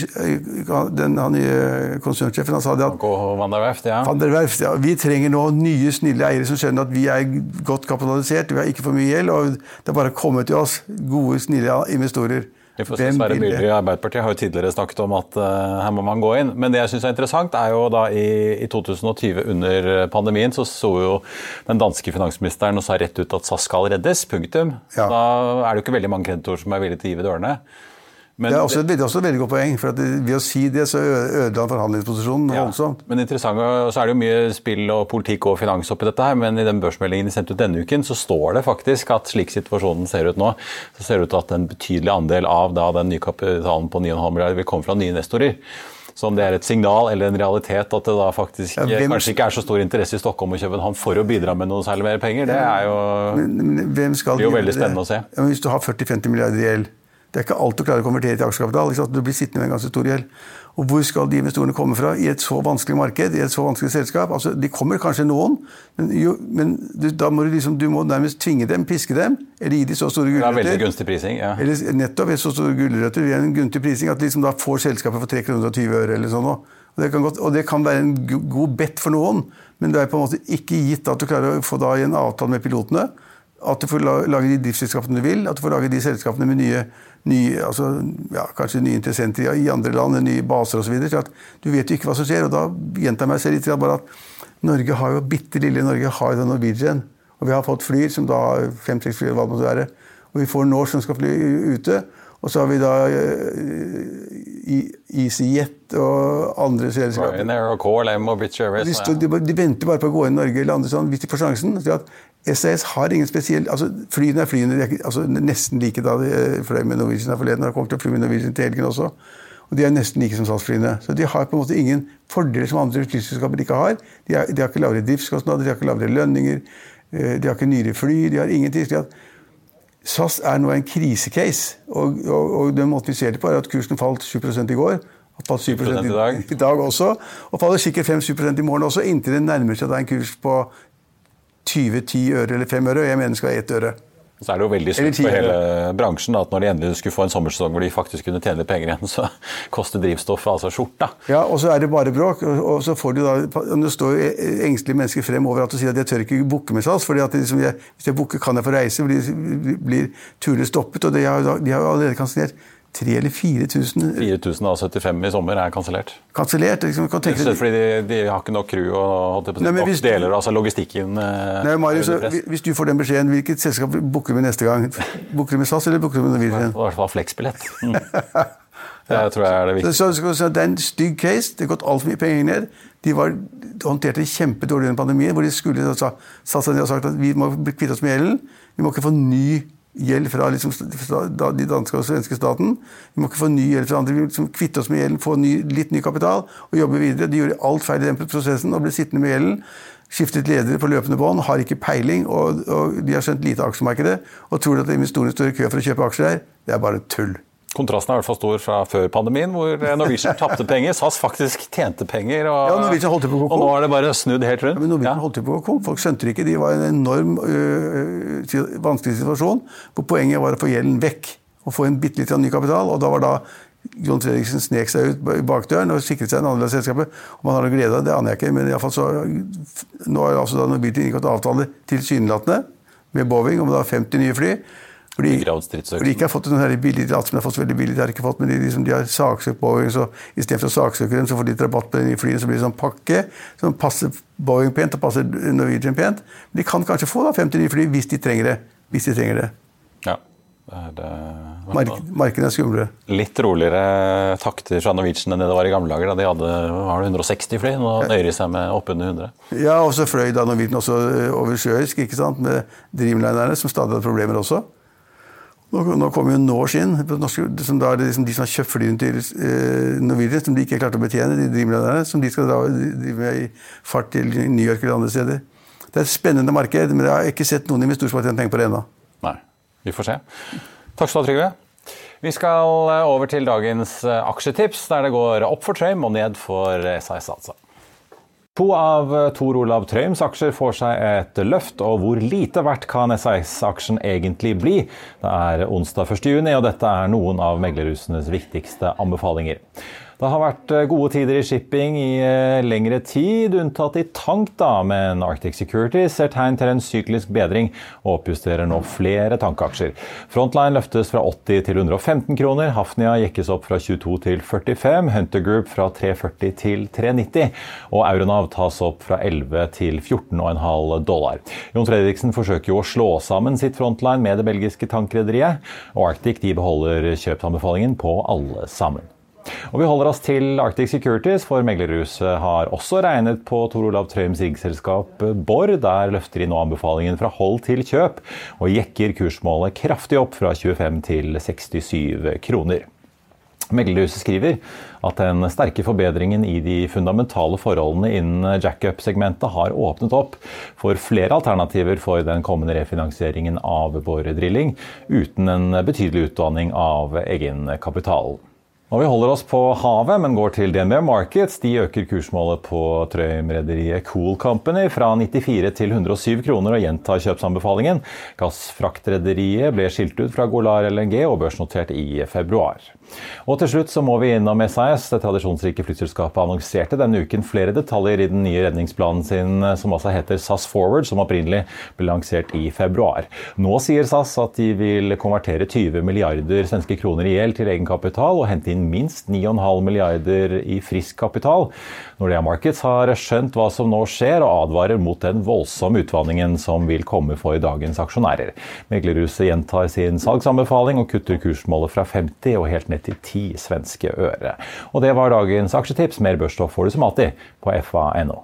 [SPEAKER 4] den den nye konsernsjefen sa det at
[SPEAKER 1] Van der Werft, ja.
[SPEAKER 4] Van der Werf, ja, vi trenger nå nye, snille eiere som skjønner at vi er godt kapitalisert, vi har ikke for mye gjeld, og det er bare å komme til oss, gode, snille investorer.
[SPEAKER 1] Sverre Myrli i Arbeiderpartiet har jo tidligere snakket om at uh, her må man gå inn. Men det jeg syns er interessant, er jo da i, i 2020 under pandemien så så jo den danske finansministeren og sa rett ut at SAS skal reddes. Punktum.
[SPEAKER 4] Ja.
[SPEAKER 1] Da er det jo ikke veldig mange kreditorer som er villige til å gi ved dørene. Men
[SPEAKER 4] Det er også et, veldig- også et veldig godt poeng, for ved å si det, så ødela han forhandlingsposisjonen
[SPEAKER 1] Ja,
[SPEAKER 4] voldsomt.
[SPEAKER 1] Men interessant, så er det jo mye spill og politikk og finans oppi dette her, men i den børsmeldingen de sendte ut denne uken, så står det faktisk at slik situasjonen ser ut nå, så ser det ut til at en betydelig andel av da, den nye kapitalen på 9,5 milliarder vil komme fra nye investorer. Så om det er et signal eller en realitet at det da faktisk
[SPEAKER 4] Ja, hvem-
[SPEAKER 1] kanskje ikke er så stor interesse i Stockholm og København for å bidra med noe særlig mer penger, det er jo
[SPEAKER 4] Men, men
[SPEAKER 1] Det blir jo
[SPEAKER 4] veldig
[SPEAKER 1] veldig
[SPEAKER 4] det?
[SPEAKER 1] spennende å se.
[SPEAKER 4] Hvis du har 40-50 milliarder i gjeld, det er ikke alt du klarer å konvertere til aksjekapital. Du blir sittende med en ganske stor gjeld. Og hvor skal de investorene komme fra i et så vanskelig marked, i et så vanskelig selskap? Altså, de kommer kanskje noen, men, jo, men du, da må du, liksom, du må nærmest tvinge dem, piske dem, eller gi dem så store
[SPEAKER 1] det er veldig gunstig prising. ja.
[SPEAKER 4] Eller nettopp ved så store gulrøtter ved en gunstig prising at liksom da får selskapet for 3 kroner og 20 øre eller sånn. Og det, kan godt, og det kan være en god bet for noen, men det er på en måte ikke gitt at du klarer å få da i en avtale med pilotene at du får lage de driftsselskapene du vil, at du får lage de selskapene med nye, nye altså, ja, kanskje nye interessenter i andre land, nye baser osv. Du vet jo ikke hva som skjer. og Da gjentar jeg meg selv litt bare at Norge har jo bitte lille Norge har jo Norwegian. Og vi har fått fly som da fem-seks fly, hva måtte være. Og vi får Norse som skal fly ute. Og så har vi da eh, EasyJet og andre selskaper.
[SPEAKER 1] Ryanair og KLM og British Airways.
[SPEAKER 4] De, de, venter bare på å gå inn i Norge eller andre sånn, hvis de får sjansen. Så at SAS har ingen spesiell altså Flyene er flyene, de er altså nesten like da de eh, fløy med Norwegian her forleden. og kommer til å fly med Norwegian til helgen også. Og De er nesten like som SAS-flyene. Så de har på en måte ingen fordeler som andre flyselskaper ikke har. De, er, de har ikke lavere driftskostnader, de har ikke lavere lønninger, eh, de har ikke nyere fly. de har ingenting. slik at SAS er nå en krisecase. Og, og, og det på, er at kursen falt 7% i går. Og falt 7
[SPEAKER 1] 7% i dag.
[SPEAKER 4] i dag også. Og faller sikkert 5-7 i morgen også, inntil det nærmer seg da en kurs på 20-10 øre eller 5 øre. Og jeg mener det skal være 1 øre.
[SPEAKER 1] Så er det jo veldig skutt for hele bransjen da, at når de endelig skulle få en sommersesong hvor de faktisk kunne tjene litt penger igjen, [laughs] så koster drivstoffet altså skjorta.
[SPEAKER 4] Ja, Og så er det bare bråk. Og, så får du da, Det står jo engstelige mennesker frem overalt du sier at jeg tør ikke booke med SAS. for at liksom Hvis jeg booker, kan jeg få reise. Blir, blir turene stoppet. Og de har, de har jo allerede kansellert 3000 eller 4000
[SPEAKER 2] 4075 i sommer er kansellert.
[SPEAKER 4] kansellert. Liksom, kan tenke
[SPEAKER 2] Rett slett fordi de, de har ikke nok crew og
[SPEAKER 4] Nei,
[SPEAKER 2] nok
[SPEAKER 4] hvis-
[SPEAKER 2] deler, altså logistikken eh,
[SPEAKER 4] Nei, Marius, hvis du får den beskjeden, hvilket selskap booker du med neste gang? [laughs] Booker du med SAS eller booker du med
[SPEAKER 2] I
[SPEAKER 4] Norwegian?
[SPEAKER 2] hvert fall fleksbillett. Mm. Det tror jeg er det [laughs] viktigste.
[SPEAKER 4] så, det er en stygg case. Det har gått altfor mye penger ned. De var, håndterte det kjempedårlig under pandemien, hvor de skulle sa, satt seg ned og sagt at vi må bli kvitt oss med gjelden. Vi må ikke få ny gjeld fra, liksom, de danske og svenske staten. Vi må ikke få ny gjeld fra andre. Vi må liksom kvitte oss med gjelden, få ny, litt ny kapital og jobbe videre. De gjorde alt feil i den prosessen og ble sittende med gjelden. Skiftet ledere på løpende bånd, har ikke peiling, og, og de har skjønt lite av aksjemarkedet. Og tror at investorene står i kø for å kjøpe aksjer her. Det er bare tull.
[SPEAKER 2] Kontrasten er i hvert fall stor fra før pandemien, hvor Norwegian tapte penger. SAS faktisk tjente penger. Og,
[SPEAKER 4] Ja, Norwegian holdt på å gå
[SPEAKER 2] og nå er det bare snudd helt rundt.
[SPEAKER 4] Ja, men Norwegian
[SPEAKER 2] Ja.
[SPEAKER 4] holdt på å gå Folk skjønte det ikke. De var i en enorm øh, vanskelig situasjon. Hvor poenget var å få gjelden vekk. Og få en bitte litt ny kapital. Og da var da John Fredriksen snek seg ut i bakdøren og sikret seg en av selskapet. Om han har noe glede av det, aner jeg ikke. Men i alle fall så, nå har altså da Norwegian inngått avtale tilsynelatende med Boeing om da 50 nye fly. De,
[SPEAKER 2] stridsøksen.
[SPEAKER 4] hvor de ikke har fått noen billig de har fått så veldig billig, de har ikke fått, men de, liksom, de har saksøkt Boeing, så istedenfor å saksøke dem, så får de litt rabatt på de nye flyene, så blir det sånn pakke som passer Boeing pent og passer Norwegian pent. Men de kan kanskje få da 50 nye fly hvis de trenger det. Hvis de trenger det.
[SPEAKER 2] Ja. Det
[SPEAKER 4] Mark, markedene er skumle.
[SPEAKER 2] Litt roligere takter fra Norwegian enn det det var i gamle dager. Da de hadde var det 160 fly. Nå nøyer de seg med oppunder 100.
[SPEAKER 4] Ja, og så fløy da Norwegian også over oversjøisk, ikke sant, med Dreamlinerne, som stadig hadde problemer også. Nå, kommer jo på norske, som da er liksom de som har kjøpt flyene til eh, Norwegian, som de ikke klarte å betjene, de Dreamlinerne, som de skal dra drive i fart til New York eller andre steder. Det er et spennende marked, men jeg har ikke sett noen investorer som har penger på det ennå.
[SPEAKER 2] Nei, vi får se. Takk skal du ha, Trygve. Vi skal eh, over til dagens eh, aksjetips, der det går opp for Trame og ned for SAS Satsa. To av eh, Tor Olav Trøims aksjer får seg et løft, og hvor lite verdt kan SAS-aksjen egentlig bli? Det er onsdag 1. juni, og dette er noen av meglerhusenes viktigste anbefalinger. Det har vært eh, gode tider i shipping i eh, lengre tid, unntatt i tank, da, men Arctic Security ser tegn til en syklisk bedring og oppjusterer nå flere tankaksjer. Frontline løftes fra 80 til 115 kroner, Hafnia jekkes opp fra 22 til 45, Hunter Group fra 340 til 390, og Euronav tas opp fra 11 til 14,5 dollar. Jon Fredriksen forsøker jo å slå sammen sitt frontline med det belgiske tankrederiet, og Arctic de beholder kjøpsanbefalingen på alle sammen. Og Vi holder oss til Arctic Securities, for meglerhuset har også regnet på Tor Olav Trøims riggselskap Borr. Der løfter de nå anbefalingen fra hold til kjøp, og jekker kursmålet kraftig opp fra 25 til 67 kroner. Meglerhuset skriver at den sterke forbedringen i de fundamentale forholdene innen jackup-segmentet har åpnet opp for flere alternativer for den kommende refinansieringen av boredrilling, uten en betydelig utdanning av egenkapitalen. Og Vi holder oss på havet, men går til DNB Markets. De øker kursmålet på Trøim-rederiet Cool Company fra 94 til 107 kroner og gjentar kjøpsanbefalingen. Gassfraktrederiet ble skilt ut fra Golar LNG og børsnotert i februar. Og til slutt så må vi innom SAS. Det tradisjonsrike flyselskapet annonserte denne uken flere detaljer i den nye redningsplanen sin, som altså heter SAS Forward, som opprinnelig ble lansert i februar. Nå sier SAS at de vil konvertere 20 milliarder svenske kroner i gjeld til egenkapital og hente inn minst 9,5 milliarder i frisk kapital. Nordea Markets har skjønt hva som nå skjer, og advarer mot den voldsomme utvanningen som vil komme for dagens aksjonærer. Meglerhuset gjentar sin salgsanbefaling og kutter kursmålet fra 50 og helt ned til 10 svenske øre. Og det var dagens aksjetips. Mer børsstoff får du som alltid på fa.no.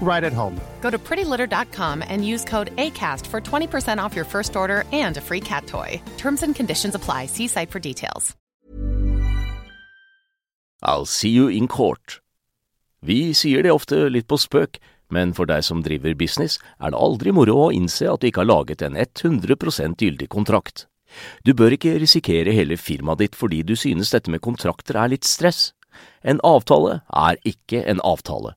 [SPEAKER 5] right at home.
[SPEAKER 6] Go to prettylitter.com and use code ACAST for 20% off your first order and a free cat toy. Terms and conditions apply. See site for details.
[SPEAKER 7] I'll see you in court. Vi sier det ofte litt på spøk, men for deg som driver business, er det aldri moro å innse at du ikke har laget en 100% gyldig kontrakt. Du bør ikke risikere hele firmaet ditt fordi du synes dette med kontrakter er litt stress. En avtale er ikke en avtale.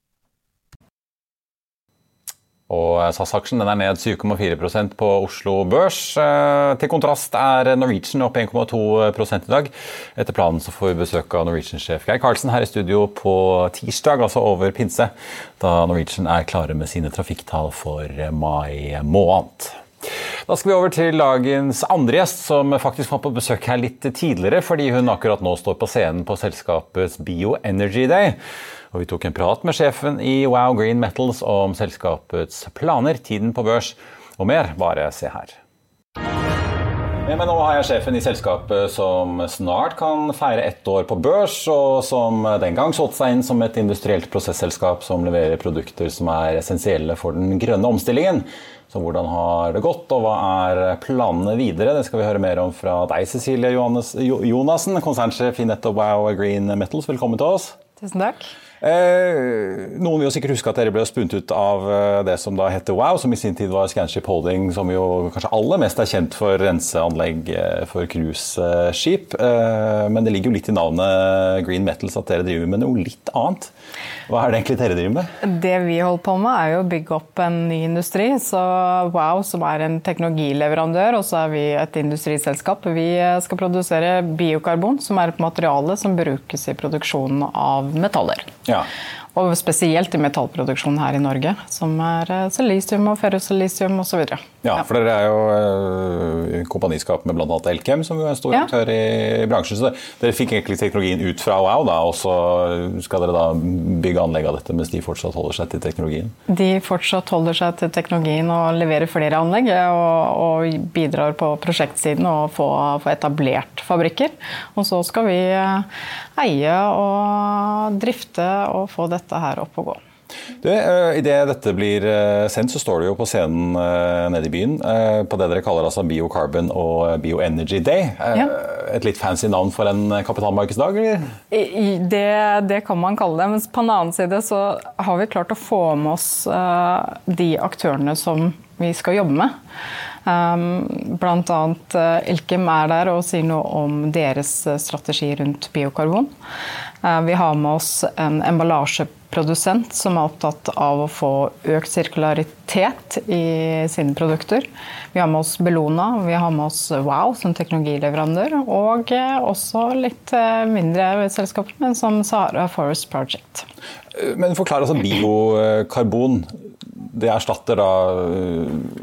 [SPEAKER 1] Og SAS-aksjen er ned 7,4% på Oslo Børs. Eh, til kontrast er Norwegian opp 1,2 i dag. Etter planen så får vi besøk av Norwegian-sjef Geir Karlsen her i studio på tirsdag, altså over pinse, da Norwegian er klare med sine trafikktall for mai måned. Da skal vi over til dagens andre gjest, som faktisk var på besøk her litt tidligere, fordi hun akkurat nå står på scenen på selskapets Bioenergy Day. Og vi tok en prat med sjefen i Wow Green Metals om selskapets planer, tiden på børs og mer. Bare se her. Men nå har jeg sjefen i selskapet som snart kan feire ett år på børs, og som den gang solgte seg inn som et industrielt prosesselskap som leverer produkter som er essensielle for den grønne omstillingen. Så hvordan har det gått, og hva er planene videre? Det skal vi høre mer om fra deg, Cecilie Jonassen, konsernsjef i nettopp Wow Green Metals. Velkommen til oss.
[SPEAKER 8] Tusen takk.
[SPEAKER 1] Eh, noen vil jo sikkert huske at dere ble spunnet ut av eh, det som da heter Wow, som i sin tid var Scanship Holding, som jo kanskje aller mest er kjent for renseanlegg eh, for cruiseskip. Men det ligger jo litt i navnet Green Metals at dere driver med noe litt annet. Hva er det egentlig dere driver med?
[SPEAKER 8] Det vi holder på med, er jo å bygge opp en ny industri. Så Wow, som er en teknologileverandør, og så er vi et industriselskap. Vi skal produsere biokarbon, som er et materiale som brukes i produksjonen av metaller.
[SPEAKER 1] Ja.
[SPEAKER 8] Og spesielt i metallproduksjonen her i Norge, som er eh, silisium og ferrosilisium osv.
[SPEAKER 1] Ja, for dere er jo uh, kompaniskap med bl.a. Elkem, som jo er en stor ja. aktør i bransjen. Så dere fikk egentlig teknologien ut fra Wow, da, og så skal dere da bygge anlegg av dette mens de fortsatt holder seg til teknologien?
[SPEAKER 8] De fortsatt holder seg til teknologien og leverer flere anlegg, og, og bidrar på prosjektsiden og få, få etablert fabrikker. Og så skal vi eh, eie og drifte og få dette her opp og gå.
[SPEAKER 1] Du, eh, Idet dette blir eh, sendt, så står du jo på scenen eh, nede i byen på det dere kaller altså Biocarbon og Bioenergy Day. Ja. Et litt fancy navn for en kapitalmarkedsdag, eller?
[SPEAKER 8] Det, det, kan man kalle det. Men på den annen side så har vi klart å få med oss de aktørene som vi skal jobbe med. Um, Bl.a. Elkem er der og sier noe om deres strategi rundt biokarbon. Vi har med oss en emballasjeproduksjon produsent som er opptatt av å få økt sirkularitet i sine produkter. Vi har med oss Bellona, vi har med oss Wow som teknologileverandør, og eh, også litt eh, mindre selskaper, men som Sahara Forest Project.
[SPEAKER 1] Men forklar altså biokarbon. Det erstatter da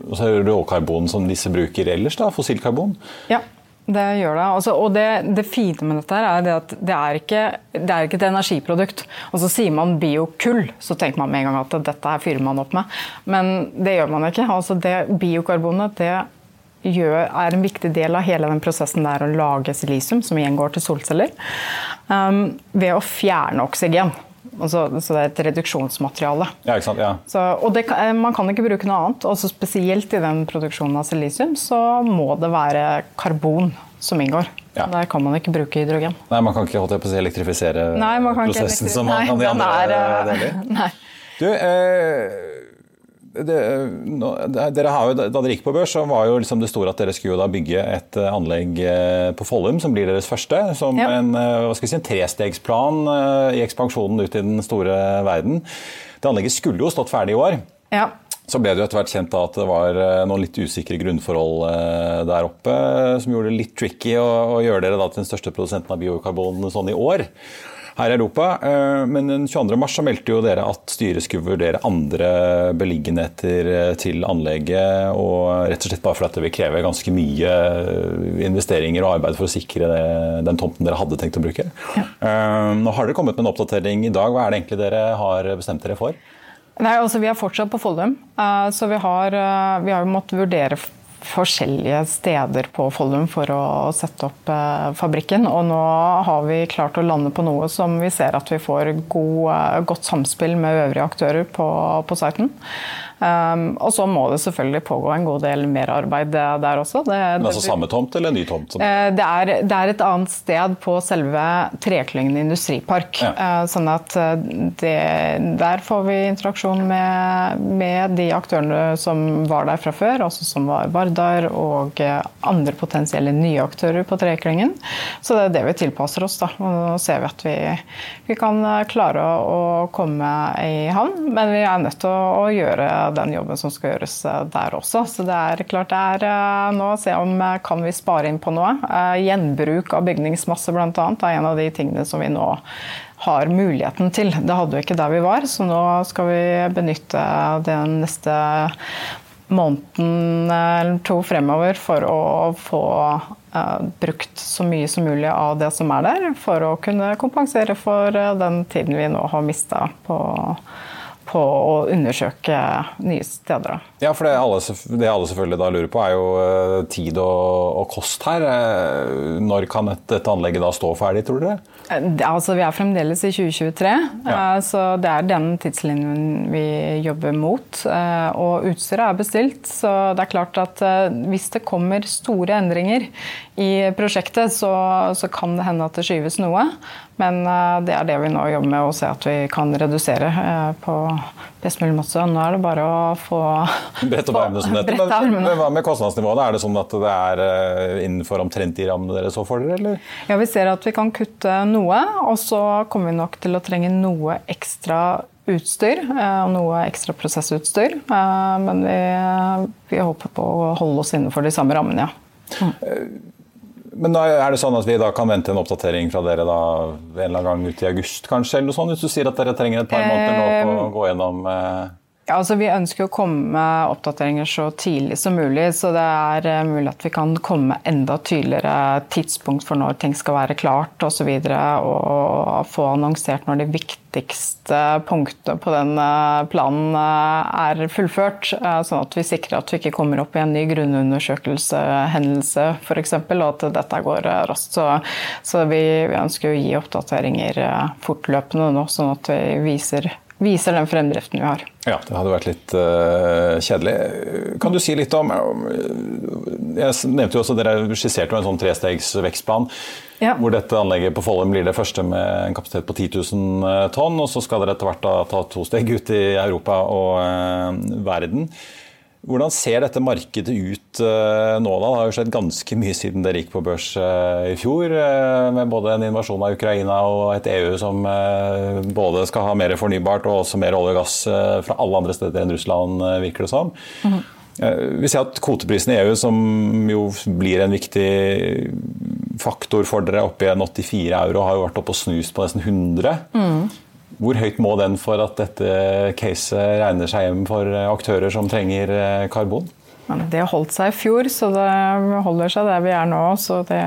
[SPEAKER 1] altså råkarbon som disse bruker ellers, da, fossilkarbon?
[SPEAKER 8] Ja, det gjør det. Altså, og det, det, fine med dette er det at det er, ikke, det er ikke et energiprodukt. Og så sier man biokull, så tenker man med en gang at dette her fyrer man opp med. Men det gjør man ikke. Altså, det Biokarbonet det gjør, er en viktig del av hele den prosessen der å lage silisium, som igjen går til solceller, um, ved å fjerne oksygen. Altså, så det er et reduksjonsmateriale.
[SPEAKER 1] Ja, ikke sant? Ja.
[SPEAKER 8] Så, og det, man kan ikke bruke noe annet. Også spesielt i den produksjonen av silisium så må det være karbon som inngår. Ja. Der kan man ikke bruke hydrogen.
[SPEAKER 1] Nei, Man kan ikke holdt på å elektrifisere Nei, prosessen som man kan de andre
[SPEAKER 8] er, deler? [laughs]
[SPEAKER 1] Du, eh, det, no, dere har jo, Da dere gikk på børs, så var jo liksom det store at dere skulle da bygge et eh, anlegg eh, på Follum, som blir deres første. Som ja. en, eh, si, en trestegsplan i ekspansjonen ut i den store verden. Det anlegget skulle jo stått ferdig i år.
[SPEAKER 8] Ja.
[SPEAKER 1] Så ble det jo etter hvert kjent at det var noen litt usikre grunnforhold der oppe, som gjorde det litt tricky å, å gjøre dere til den største produsenten av biokarbon sånn i år. Her i Europa. Eh, men den 22. mars så meldte jo dere at styret skulle vurdere andre beliggenheter eh, til anlegget. og Rett og slett bare fordi det vil kreve ganske mye investeringer og arbeid for å sikre den tomten dere hadde tenkt å bruke. Ja. Nå har dere kommet med en oppdatering i dag. Hva er det egentlig dere har bestemt dere for?
[SPEAKER 8] Nei, altså Vi er fortsatt på Follum, så vi har, vi har måttet vurdere forskjellige steder på Follum for å sette opp eh, fabrikken. Og nå har vi klart å lande på noe som vi ser at vi får god, eh, godt samspill med øvrige aktører på, på siten. Um, og så må det selvfølgelig pågå en god del merarbeid der også. Det,
[SPEAKER 1] Men altså Samme tomt eller ny tomt?
[SPEAKER 8] Uh, det, er, det, er, et annet sted på selve Treklyngen industripark. Ja. Uh, sånn at det, der får vi interaksjon med, med, de aktørene som var der fra før, altså som var Vardar, og andre potensielle nye aktører på Treklyngen. Så det er det vi tilpasser oss. da. Og nå ser vi at vi, vi kan klare å, å komme i havn, men vi er nødt til å, å gjøre den jobben som skal gjøres eh, der også. Så det er klart det er eh, nå å se om eh, kan vi spare inn på noe. Gjenbruk av bygningsmasse bl.a. er en av de tingene som vi nå har muligheten til. Det hadde vi ikke der vi var, så nå skal vi benytte den neste måneden eller to fremover for å få brukt så mye som mulig av det som er der, for å kunne kompensere for den tiden vi nå har mista på på å undersøke nye steder.
[SPEAKER 1] Ja, for det alle, det alle selvfølgelig da lurer på, er jo eh, tid og, og kost her. Eh, når kan dette anlegget da stå ferdig, tror dere?
[SPEAKER 8] Eh, altså, vi er fremdeles i 2023, ja. så det er den tidslinjen vi jobber mot. Og utstyret er bestilt, så det er klart at hvis det kommer store endringer i prosjektet, så, så kan det hende at det skyves noe. Men det er det vi nå jobber med, å se at vi kan redusere på best mulig måte. Nå er det bare å få [laughs]
[SPEAKER 1] Brett opp armene som dette. Men, men, hva med kostnadsnivået? Er det sånn at det er eh, innenfor omtrent de rammene dere så for dere, eller?
[SPEAKER 8] Ja, vi ser at vi kan kutte noe, og så kommer vi nok til å trenge noe ekstra utstyr eh, og noe ekstra prosessutstyr. Eh, men vi, vi håper på å holde oss innenfor de samme rammene, ja. Mm.
[SPEAKER 1] Men er det sånn at vi da kan vente en oppdatering fra dere da en eller annen gang ut i august, kanskje? eller noe sånt, Hvis du sier at dere trenger et par måneder nå på å gå gjennom eh...
[SPEAKER 8] Ja, altså Vi ønsker å komme med oppdateringer så tidlig som mulig. Så det er eh, mulig at vi kan komme med enda tydeligere tidspunkt for når ting skal være klart osv. Og, så og få annonsert når de viktigste punktene på den eh, planen eh, er fullført. Sånn at vi sikrer at vi ikke kommer opp i en ny grunnundersøkelsehendelse f.eks. Og at dette går raskt. Så, så vi, vi ønsker å gi oppdateringer fortløpende nå, sånn at vi viser viser den fremdriften vi har.
[SPEAKER 1] Ja, det hadde vært litt uh, kjedelig. Kan du si litt om Jeg nevnte jo også Dere skisserte jo en sånn trestegs vekstplan. Ja. Hvor dette anlegget på Follum blir det første med en kapasitet på 10 000 eh, tonn. Og så skal dere etter hvert da, ta to steg ut i Europa og uh, verden. Hvordan ser dette markedet ut uh, nå? da? Det har jo skjedd ganske mye siden dere gikk på børs uh, i fjor, uh, med både en invasjon av Ukraina og et EU som både skal ha mer fornybart og også mer olje og gass fra alle andre steder enn Russland, virker det som. Mm. Vi ser at kvoteprisen i EU, som jo blir en viktig faktor for dere, oppe i 84 euro, har jo vært oppe og snust på nesten 100. Mm. Hvor høyt må den for at dette caset regner seg hjem for aktører som trenger eh, karbon?
[SPEAKER 8] Det holdt seg i fjor, så det holder seg der vi er nå. Så det,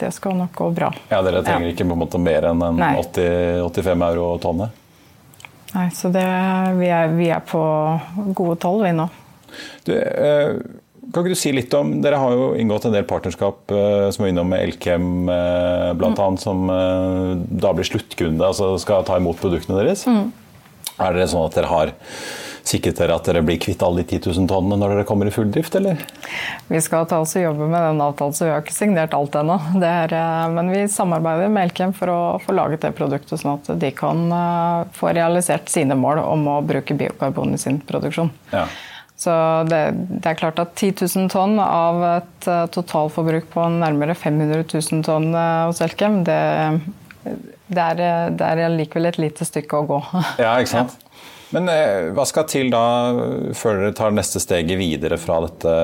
[SPEAKER 8] det skal nok gå bra.
[SPEAKER 1] Ja, Dere trenger ja. ikke på en måte mer enn en 80, 85 euro tonnet?
[SPEAKER 8] Nei, så det, vi, er, vi, er, på gode tall, vi nå.
[SPEAKER 1] Du, eh, kan ikke du si litt om, Dere har jo inngått en del partnerskap eh, som er innom med Elkem eh, bl.a., mm. som eh, da blir sluttkunde, altså skal ta imot produktene deres. Mm. Er det sånn at dere har sikret dere at dere blir kvitt alle de 10 000 tonnene når dere kommer i full drift, eller?
[SPEAKER 8] Vi skal ta oss og jobbe med den avtalen, så vi har ikke signert alt ennå. Men vi samarbeider med Elkem for å få laget det produktet, sånn at de kan få realisert sine mål om å bruke biokarbon i sin produksjon. Ja. Så det, det, er klart at 10 000 tonn av et uh, totalforbruk på nærmere 500 000 tonn uh, hos Elkem, det, det, er, det er likevel et lite stykke å gå.
[SPEAKER 1] Ja, ikke sant? [laughs] Men eh, hva skal til da før dere tar neste steget videre fra dette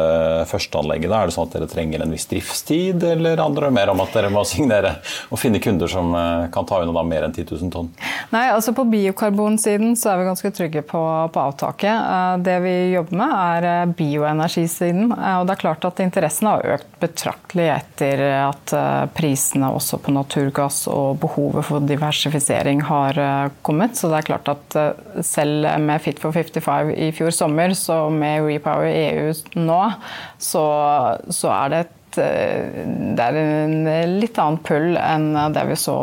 [SPEAKER 1] førsteanlegget? Da? Er det sånn at dere trenger en viss driftstid, eller handler det mer om at dere må [laughs] signere og finne kunder som eh, kan ta unna mer enn 10 000 tonn?
[SPEAKER 8] Nei, altså På biokarbonsiden så er vi ganske trygge på, på avtaket. Eh, det vi jobber med er bioenergisiden. Og det er klart at interessen har økt betraktelig etter at prisene også på naturgass og behovet for diversifisering har kommet. Så det er klart at selv med Fit for 55 i fjor sommer, så med Repower EU nå, så, så er det et det er en litt annen pull enn det vi så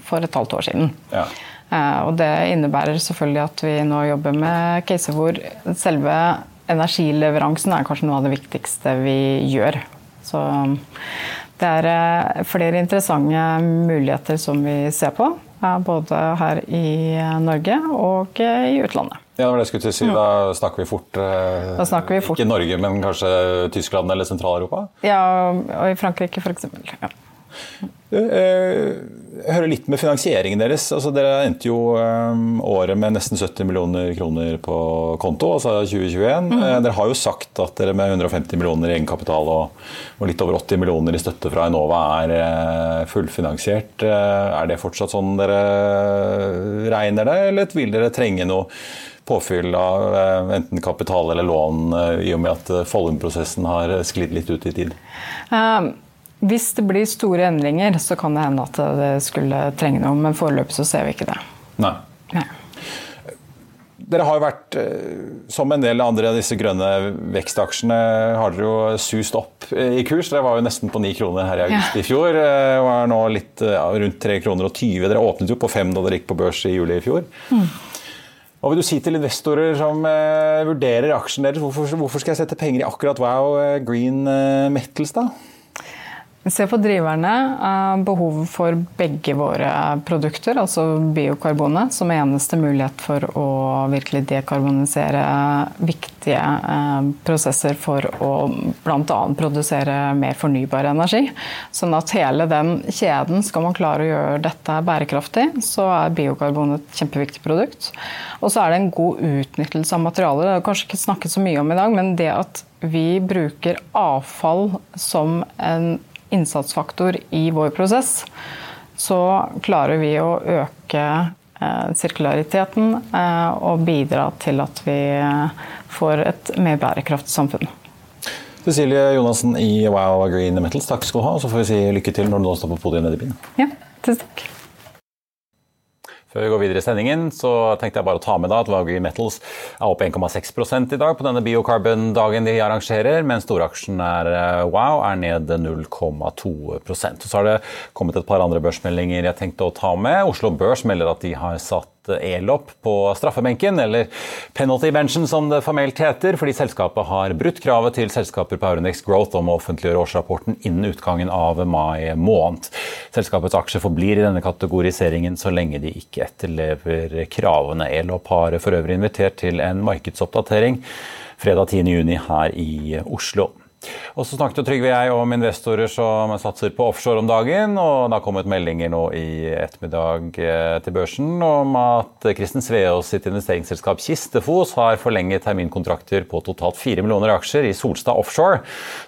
[SPEAKER 8] for et halvt år siden. Ja. Eh, og det innebærer selvfølgelig at vi nå jobber med caser hvor selve energileveransen er kanskje noe av det viktigste vi gjør. Så det er eh, flere interessante muligheter som vi ser på. Både her i Norge og i utlandet.
[SPEAKER 1] Ja, det var det jeg skulle til å si. Da snakker vi fort,
[SPEAKER 8] eh, da snakker vi fort.
[SPEAKER 1] Ikke Norge, men kanskje Tyskland eller Sentral-Europa?
[SPEAKER 8] Ja, og i Frankrike f.eks. Ja.
[SPEAKER 1] Eh, jeg hører litt med finansieringen deres. Altså, dere endte jo um, året med nesten 70 millioner kroner på konto, altså 2021. Mm. Dere har jo sagt at dere med 150 millioner i egenkapital og, og, litt over 80 millioner i støtte fra Enova er fullfinansiert. Er det fortsatt sånn dere regner det, eller vil dere trenge noe påfyll av enten kapital eller lån, i og med at Follum-prosessen har sklidd litt ut i tid?
[SPEAKER 8] Um hvis det blir store endringer, så kan det hende at det skulle trenge noe, men foreløpig så ser vi ikke det.
[SPEAKER 1] Nei. Nei. Dere har jo vært, eh, som en del andre av disse grønne vekstaksjene, har dere jo sust opp i kurs. Dere var jo nesten på ni kroner her i august ja. i fjor, eh, og er nå litt eh, rundt tre kroner og 20. Dere åpnet jo på fem da dere gikk på børs i juli i fjor. Mm. Hva vil du si til investorer som vurderer aksjen deres? Hvorfor, hvorfor, skal jeg sette penger i akkurat Wow Green Metals, da?
[SPEAKER 8] Ser på driverne behovet for begge våre produkter, altså biokarbonet, som eneste mulighet for å virkelig dekarbonisere viktige eh, prosesser for å bl.a. produsere mer fornybar energi. Sånn at hele den kjeden, skal man klare å gjøre dette bærekraftig, så er biokarbon et kjempeviktig produkt. Og så er det en god utnyttelse av materialer. Det har kanskje ikke snakket så mye om i dag, men det at vi bruker avfall som en innsatsfaktor i vår prosess, så klarer vi å øke eh, sirkulariteten eh, og bidra til at vi eh, får et mer bærekraftig samfunn.
[SPEAKER 1] Cecilie Jonassen i Wow Green Metals, takk skal du ha. Og så får vi si lykke til når du nå står på podiet nede i byen.
[SPEAKER 8] Ja, tusen takk.
[SPEAKER 1] Før vi går videre i sendingen, så tenkte jeg bare å ta med da at Vagri Metals er opp 1,6 i dag på denne biocarbon-dagen de arrangerer, mens storaksjen er eh, Wow er ned 0,2% Så har det kommet et par andre børsmeldinger jeg tenkte å ta med. Oslo Børs melder at de har satt Elop på straffebenken, eller penalty benchen som det formelt heter, fordi selskapet har brutt kravet til selskaper på Euronex Growth om å offentliggjøre årsrapporten innen utgangen av mai måned. Selskapets aksjer forblir i denne kategoriseringen så lenge de ikke etterlever kravene. Elop har for øvrig invitert til en markedsoppdatering fredag 10.6 her i Oslo. Og så snakket Trygve jeg om investorer som satser på offshore om dagen. Og det har kommet meldinger nå i ettermiddag eh, til børsen om at Kristen Sveås sitt investeringsselskap Kistefos har forlenget terminkontrakter på totalt 4 millioner aksjer i Solstad Offshore,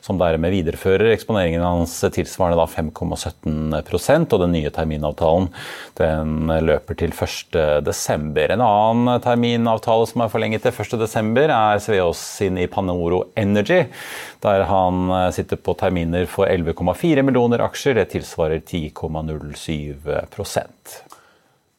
[SPEAKER 1] som dermed viderefører eksponeringen hans tilsvarende 5,17% og den nye terminavtalen den løper til 1.12. En annen terminavtale som er forlenget til 1.12, er Sveås sin i Panoro Energy der han eh, sitter på terminer for 11,4 millioner aksjer. Det tilsvarer 10,07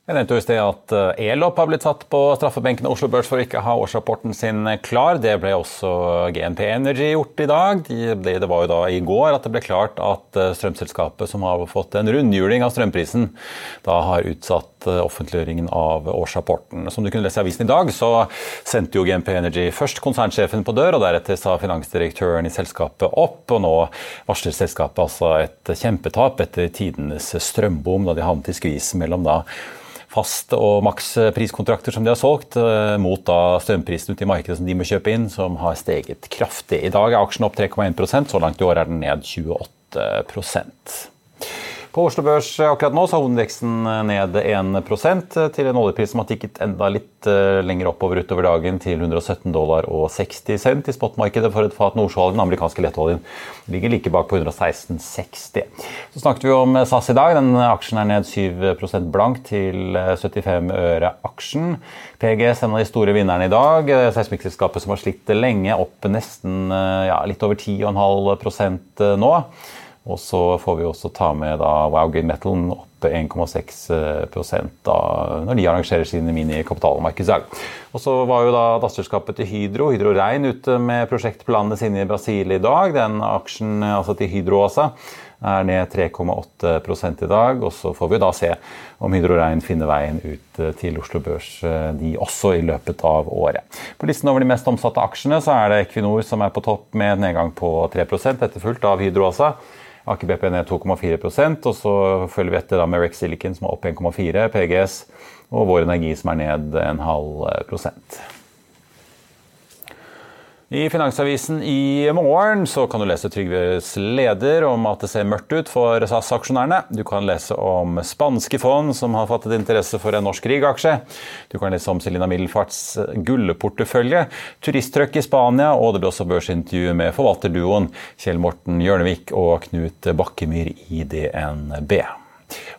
[SPEAKER 1] jeg nevnte jo i sted at eh, Elop har blitt satt på straffebenken Oslo Børs for å ikke ha årsrapporten sin klar. Det ble også GNP Energy gjort i dag. Det var jo da i går at det ble klart at eh, strømselskapet, som har fått en rundhjuling av strømprisen, da har utsatt eh, offentliggjøringen av årsrapporten. Som du kunne lese i avisen i dag, så sendte jo GNP Energy først konsernsjefen på dør, og deretter sa finansdirektøren i selskapet opp. Og nå varsler selskapet altså et kjempetap etter tidenes strømbom, da de havnet i skvis mellom da fast- og makspriskontrakter som de har solgt, eh, mot da strømprisen ute i markedet som de må kjøpe inn, som har steget kraftig. I dag er aksjen opp 3,1% så langt i år er den ned 28 På Oslo Børs akkurat nå så har hovedveksten ned 1% til en oljepris som har tikket enda litt lenger oppover utover dagen til 117 dollar og 60 cent i spotmarkedet for et fat nordsjøolje. Den amerikanske lettoljen ligger like bak på 116,60. Så snakket vi om SAS i dag. Den aksjen er ned 7% blank til 75 øre aksjen. PGS en av de store vinnerne i dag. Seismikkselskapet som har slitt lenge, opp nesten ja, litt over 10,5% nå. Og så får vi også ta med da Wow Green Metal opp 1,6 da når de arrangerer sine minikapitalmarkedsdag. Og så var jo da datterselskapet til Hydro, Hydro Rein, ute med prosjektplanene sine i Brasil i dag. Den aksjen altså til Hydro også er ned 3,8 i dag. Og så får vi da se om Hydro Rein finner veien ut til Oslo Børs, de også i løpet av året. På listen over de mest omsatte aksjene så er det Equinor som er på topp med en nedgang på 3% etterfulgt av Hydro altså. Aker BP ned 2,4% og så følger vi etter da med Rex Silicon som er opp 1,4 PGS, og Vår Energi som er ned en halv prosent. I Finansavisen i morgen så kan du lese Trygves leder om at det ser mørkt ut for SAS-aksjonærene. Du kan lese om spanske fond som har fattet interesse for en norsk Grieg-aksje. Du kan lese om Selina Middelfarts gullportefølje, turisttrøkk i Spania, og det blir også børsintervju med forvalterduoen Kjell Morten Hjørnevik og Knut Bakkemyr i DNB.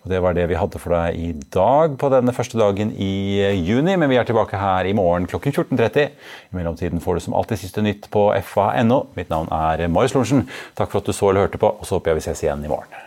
[SPEAKER 1] Og Det var det vi hadde for deg i dag på denne første dagen i juni. Men vi er tilbake her i morgen klokken 14.30. I mellomtiden får du som alltid siste nytt på fa.no. Mitt navn er Marius Lorentzen. Takk for at du så eller hørte på, og så håper jeg vi ses igjen i morgen.